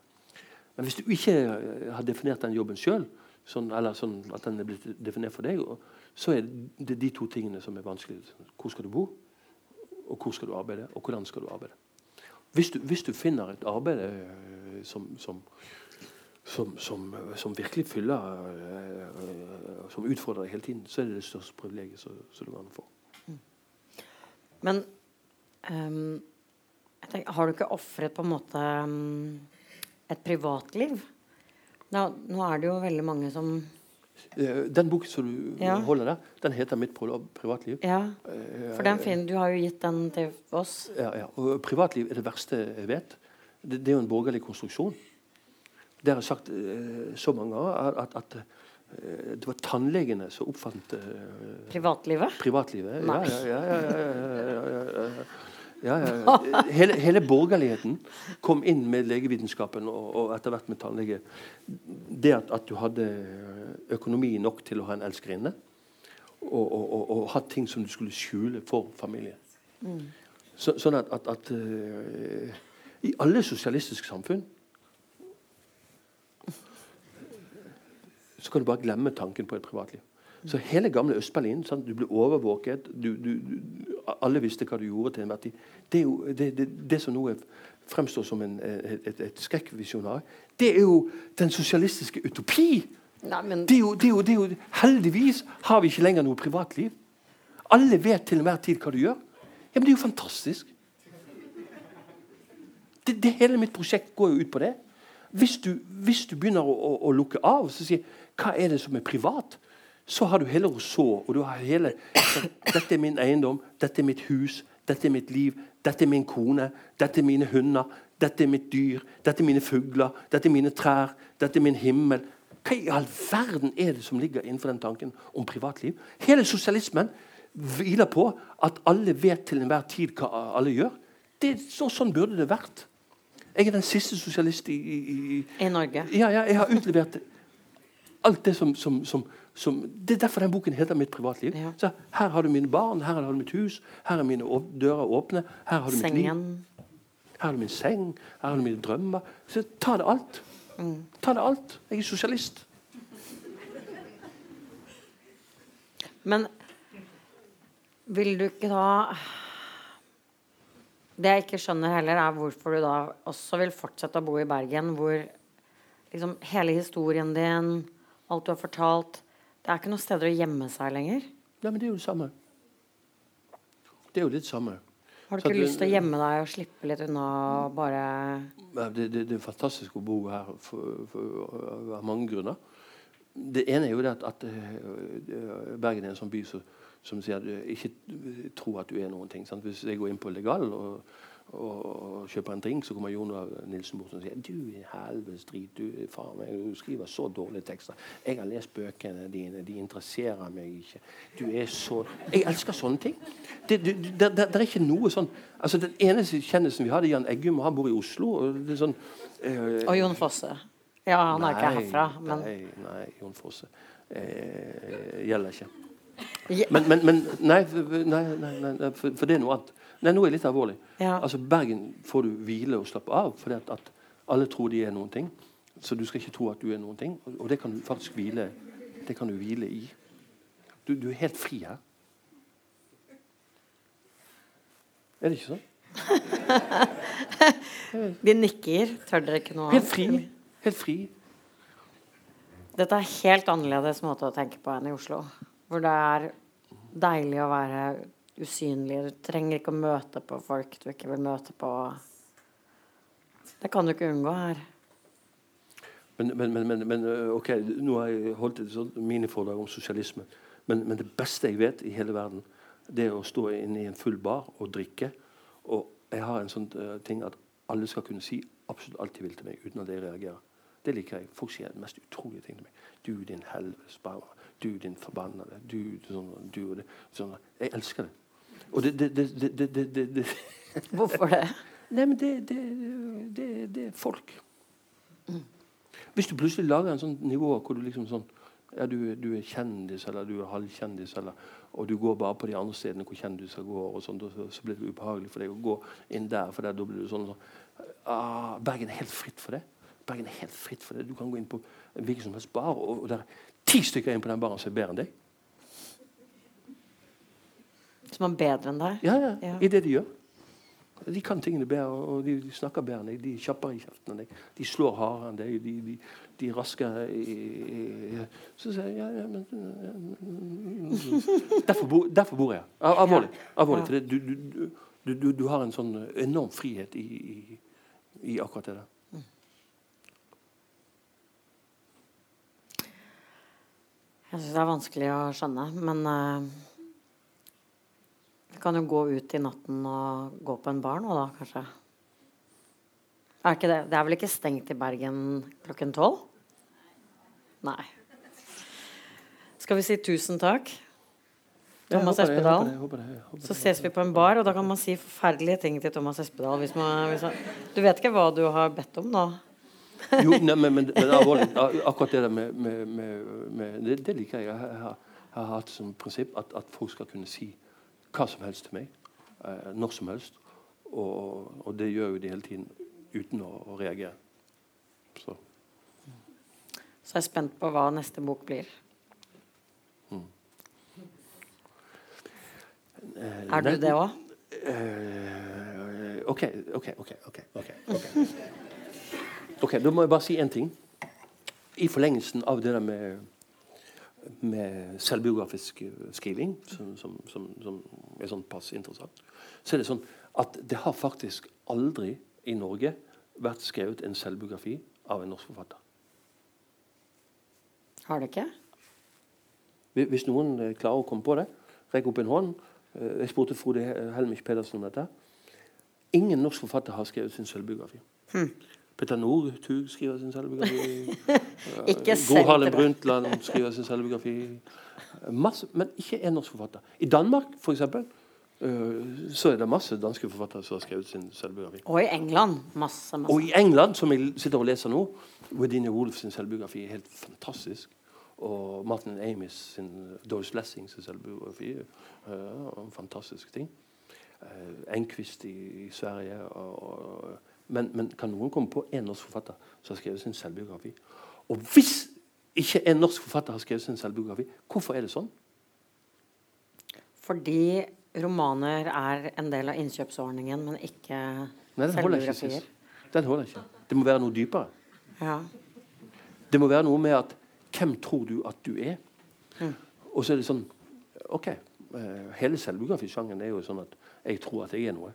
Men hvis du ikke eh, har definert den jobben sjøl, sånn, eller sånn at den er blitt definert for deg, så er det de to tingene som er vanskelig. Hvor skal du bo, og hvor skal du arbeide, og hvordan skal du arbeide. Hvis du, hvis du finner et arbeid eh, som, som, som, som, virkelig fyller eh, Som utfordrer deg hele tiden, så er det det største privilegiet som du kan få. Men um, tenker, har du ikke ofret på en måte ehm, et privatliv? Nå, nå er det jo veldig mange som Den boken som du Ja. holder der, den heter 'Mitt pri- privatliv'. Ja, Eh, for den fin, du har jo gitt den til oss. Ja, ja. Og privatliv er det verste jeg vet. Det, det er jo en borgerlig konstruksjon. Det har jeg sagt eh, så mange ganger at, at, eh, det var tannlegene som oppfant Privatlivet? privatlivet. Ja, Nei. ja, ja, ja, ja, ja, ja, ja. Hele, hele borgerligheten kom inn med legevitenskapen og, og etter hvert med tannlege. Det at, at du hadde økonomi nok til å ha en elskerinne, og, og, og, og ha ting som du skulle skjule for familien. Så, sånn at, at, at uh, i alle sosialistiske samfunn så kan du bare glemme tanken på et privatliv. Så hele gamle Øst-Berlin sant? Du ble overvåket. Du, du, du, alle visste hva du gjorde til enhver tid. Det, er jo, det, det, det som nå er, fremstår som en, et, et, et skrekkvisjonar, det er jo den sosialistiske utopi. Nei, men Det er, jo, det, er jo, det er jo, heldigvis har vi ikke lenger noe privatliv. Alle vet til enhver tid hva du gjør. Ja, men Det er jo fantastisk. Det, det Hele mitt prosjekt går jo ut på det. Hvis du, hvis du begynner å, å, å lukke av så sier hva er det som er privat, så har du hele så, og du har hele, Dette er min eiendom, dette er mitt hus, dette er mitt liv, dette er min kone, dette er mine hunder, dette er mitt dyr, dette er mine fugler, dette er mine trær, dette er min himmel. Hva i all verden er det som ligger innenfor den tanken om privatliv? Hele sosialismen hviler på at alle vet til enhver tid hva alle gjør. Det, så, sånn burde det vært. Jeg er den siste sosialist i, i, i i Norge. ja, ja, jeg har utlevert alt det som, som, som, som Det er derfor den boken heter 'Mitt privatliv'. Ja. Så her har du mine barn, her har du mitt hus, her er mine dører åpne. Her har du mitt liv. Her har du min seng, her har du mine drømmer. Så ta det alt. Ta det alt. Jeg er sosialist. Men vil du ikke da Det jeg ikke skjønner heller, er hvorfor du da også vil fortsette å bo i Bergen, hvor liksom hele historien din, alt du har fortalt Det er ikke noen steder å gjemme seg lenger. Nei, men det er jo det samme. Det er jo litt samme. Har du ikke lyst til å gjemme deg og slippe litt unna og bare Det, det, det er fantastisk å bo her for, for, av mange grunner. Det ene er jo det at, at eh, Bergen er en sånn by som, som sier at du ikke tro at du er noen ting. Sant? Hvis jeg går inn på Legal og, og, kjøper en drink, så kommer Jon Nilsen bort og sier du helvetes drit, du, faen meg, du skriver så dårlige tekster. Jeg har lest bøkene dine, de interesserer meg ikke. Du er så Jeg elsker sånne ting. Det, det, det, det, er ikke noe sånn altså Den eneste kjendisen vi hadde, Jan Eggum, han bor i Oslo. og det sånn eh, Og Jon Fosse. Ja, han er ikke herfra, men Nei, nei Jon Fosse. Eh, gjelder ikke. Ja. Men, men, men nei, nei, nei, nei, for, det er noe annet. Nei, nå er det litt alvorlig. Ja. Altså, Bergen får du hvile og slappe av, fordi at, at alle tror de er noen ting. Så du skal ikke tro at du er noen ting. Og, og det kan du faktisk hvile Det kan du hvile i. Du, du er helt fri her. Er det ikke sånn? De nikker. Tør dere ikke noe Helt fri. Helt fri. Dette er helt annerledes måte å tenke på enn i Oslo. Hvor det er deilig å være usynlig. Du trenger ikke å møte på folk du ikke vil møte på. Det kan du ikke unngå her. Men, men, men, men, øh, ok, nå har jeg holdt et sånt miniforedrag om sosialisme. Men, men det beste jeg vet i hele verden, det er å stå inne i en full bar og drikke. Og jeg har en sånn øh, ting at alle skal kunne si absolutt alt de vil til meg, uten at jeg reagerer. Det liker jeg. Folk sier den mest utrolige ting til meg. Du, din helvetes barn. Du, din forbannede. Du, sånn, du og det. Sånn. Jeg elsker det. Og det, det, det, det, det, det, det, det Hvorfor det? Nei, men det, det, det, det er folk. Hvis du plutselig lager en sånn nivå hvor du liksom sånn ja, du, du er kjendis, eller du er halvkjendis, eller, og du går bare på de andre stedene hvor kjendiser går, og sånt, og så, så blir det ubehagelig for deg å gå inn der. for der, da blir du sånn, sånn ah, Bergen er helt fritt for det. Bergen er helt fritt for det. Du kan gå inn på hvilken som helst bar, og, og der, er ti stykker inn på den baren som er bedre enn deg. Som er bedre enn deg? Ja, ja, Ja. I det de gjør. De kan tingene bedre, og de, de snakker bedre enn deg. De er kjappere i kjeften enn deg. De slår hardere enn deg. De, de, de er raskere i, i, Så sier jeg ja, ja, men Derfor, bor, derfor bor jeg her. Alvorlig. alvorlig Ja. For det, du, du, du, du, har en sånn enorm frihet i, i, i akkurat det der. Jeg syns det er vanskelig å skjønne, men uh, kan jo gå ut i natten og gå på en bar nå, da, kanskje. Er ikke det? det er vel ikke stengt i Bergen klokken tolv? Nei. Skal vi si tusen takk? Thomas Jeg håper det, jeg Espedal. håper jeg håper jeg Så ses vi på en bar, og da kan man si forferdelige ting til Thomas Espedal. Hvis man, hvis man, du vet ikke hva du har bedt om nå? Jo, nei, men, men, men alvorlig, akkurat det der med, med, med, med det, det liker jeg. Jeg har, jeg har, hatt som prinsipp at, at folk skal kunne si hva som helst til meg. Eh, når som helst. Og, og det gjør jo de hele tiden uten å, å reagere. Så Så jeg er spent på hva neste bok blir. eh, Er du det òg? eh, OK, OK, OK. ok, ok, ok. Da må jeg bare si én ting. I forlengelsen av det der med, med selvbiografisk eh, skriving, som, som, som, som er sånn pass interessant, så er det sånn at det har faktisk aldri i Norge vært skrevet en selvbiografi av en norsk forfatter. Har det ikke? Hvis- noen eh, klarer å komme på det, rekk opp en hånd. Eh, Jeg spurte Frode Helmich Pedersen om dette. Ingen norsk forfatter har skrevet sin selvbiografi. Petter Northug skriver sin selvbiografi. Eh, Gro Harlem. Brundtland skriver sin selvbiografi. Masse, men ikke en norsk forfatter. I Danmark, eksempel, eh, så er det masse danske forfattere som har skrevet sin selvbiografi. Og i England. Masse, masse. Og i England, som jeg sitter og leser nå, Wedine Wolff sin selvbiografi er helt fantastisk. Og Martin Amis sin Doris Lessing sin selvbiografi. Uh, en fantastisk ting. Uh, Enquist i, i Sverige. Og, og, men, men, kan noen komme på en norsk forfatter som har skrevet sin selvbiografi? Og hvis ikke en norsk forfatter har skrevet sin selvbiografi, hvorfor er det sånn? Fordi romaner er en del av innkjøpsordningen, men ikke Nei, den holder ikke. selvbiografier. Den holder ikke. Det må være noe dypere. Ja. Det må være noe med at Hvem tror du at du er? Og så er det sånn OK. eh, hele selvbiografisjangen er jo sånn at jeg tror at jeg er noe.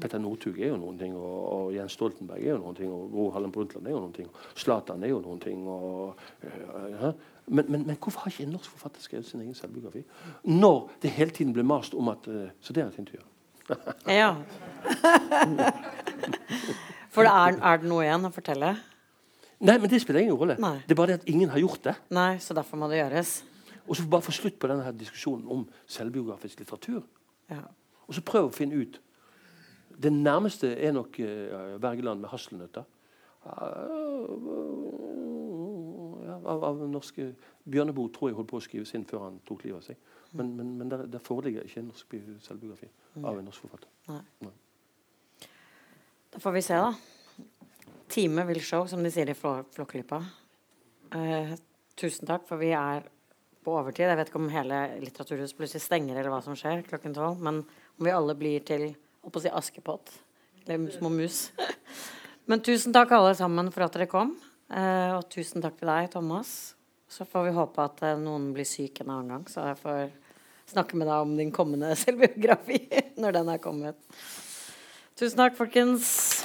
Petter Northug er jo noen ting, og, og Jens Stoltenberg er jo noen ting, og Gro Harlem Brundtland er jo noen ting, og Zlatan er jo noen ting. Og, eh, hæ? men, men, men hvorfor har ikke en norsk forfatter skrevet sin egen selvbiografi? Når det hele tiden blir mast om at eh, Så det er et intervju. ja. For det er, er det noe igjen å fortelle? Nei, men det spiller ingen rolle. Nei. Det er bare det at ingen har gjort det. Nei, så derfor må det gjøres. Og så bare få slutt på denne her diskusjonen om selvbiografisk litteratur. Ja. Og så prøv å finne ut Det nærmeste er nok uh, Wergeland med 'Hasselnøtter'. Av, av norske Bjørneboe tror jeg holdt på å skrive sin før han tok livet av seg. Men, men, men der, der foreligger ikke en norsk bi- selvbiografi av en norsk forfatter. Nei. Nei. Da får vi se, da. Time will show, som de sier i Flå- Flåklypa. Eh, tusen takk, for vi er på overtid. Jeg vet ikke om hele Litteraturhuset plutselig stenger, eller hva som skjer klokken tolv. Men om vi alle blir til holdt å si Askepott. Eller små mus. Men tusen takk alle sammen for at dere kom. Eh, og tusen takk til deg, Thomas. Så får vi håpe at eh, noen blir syk en annen gang, så jeg får snakke med deg om din kommende selvbiografi når den er kommet. Tusen takk, folkens.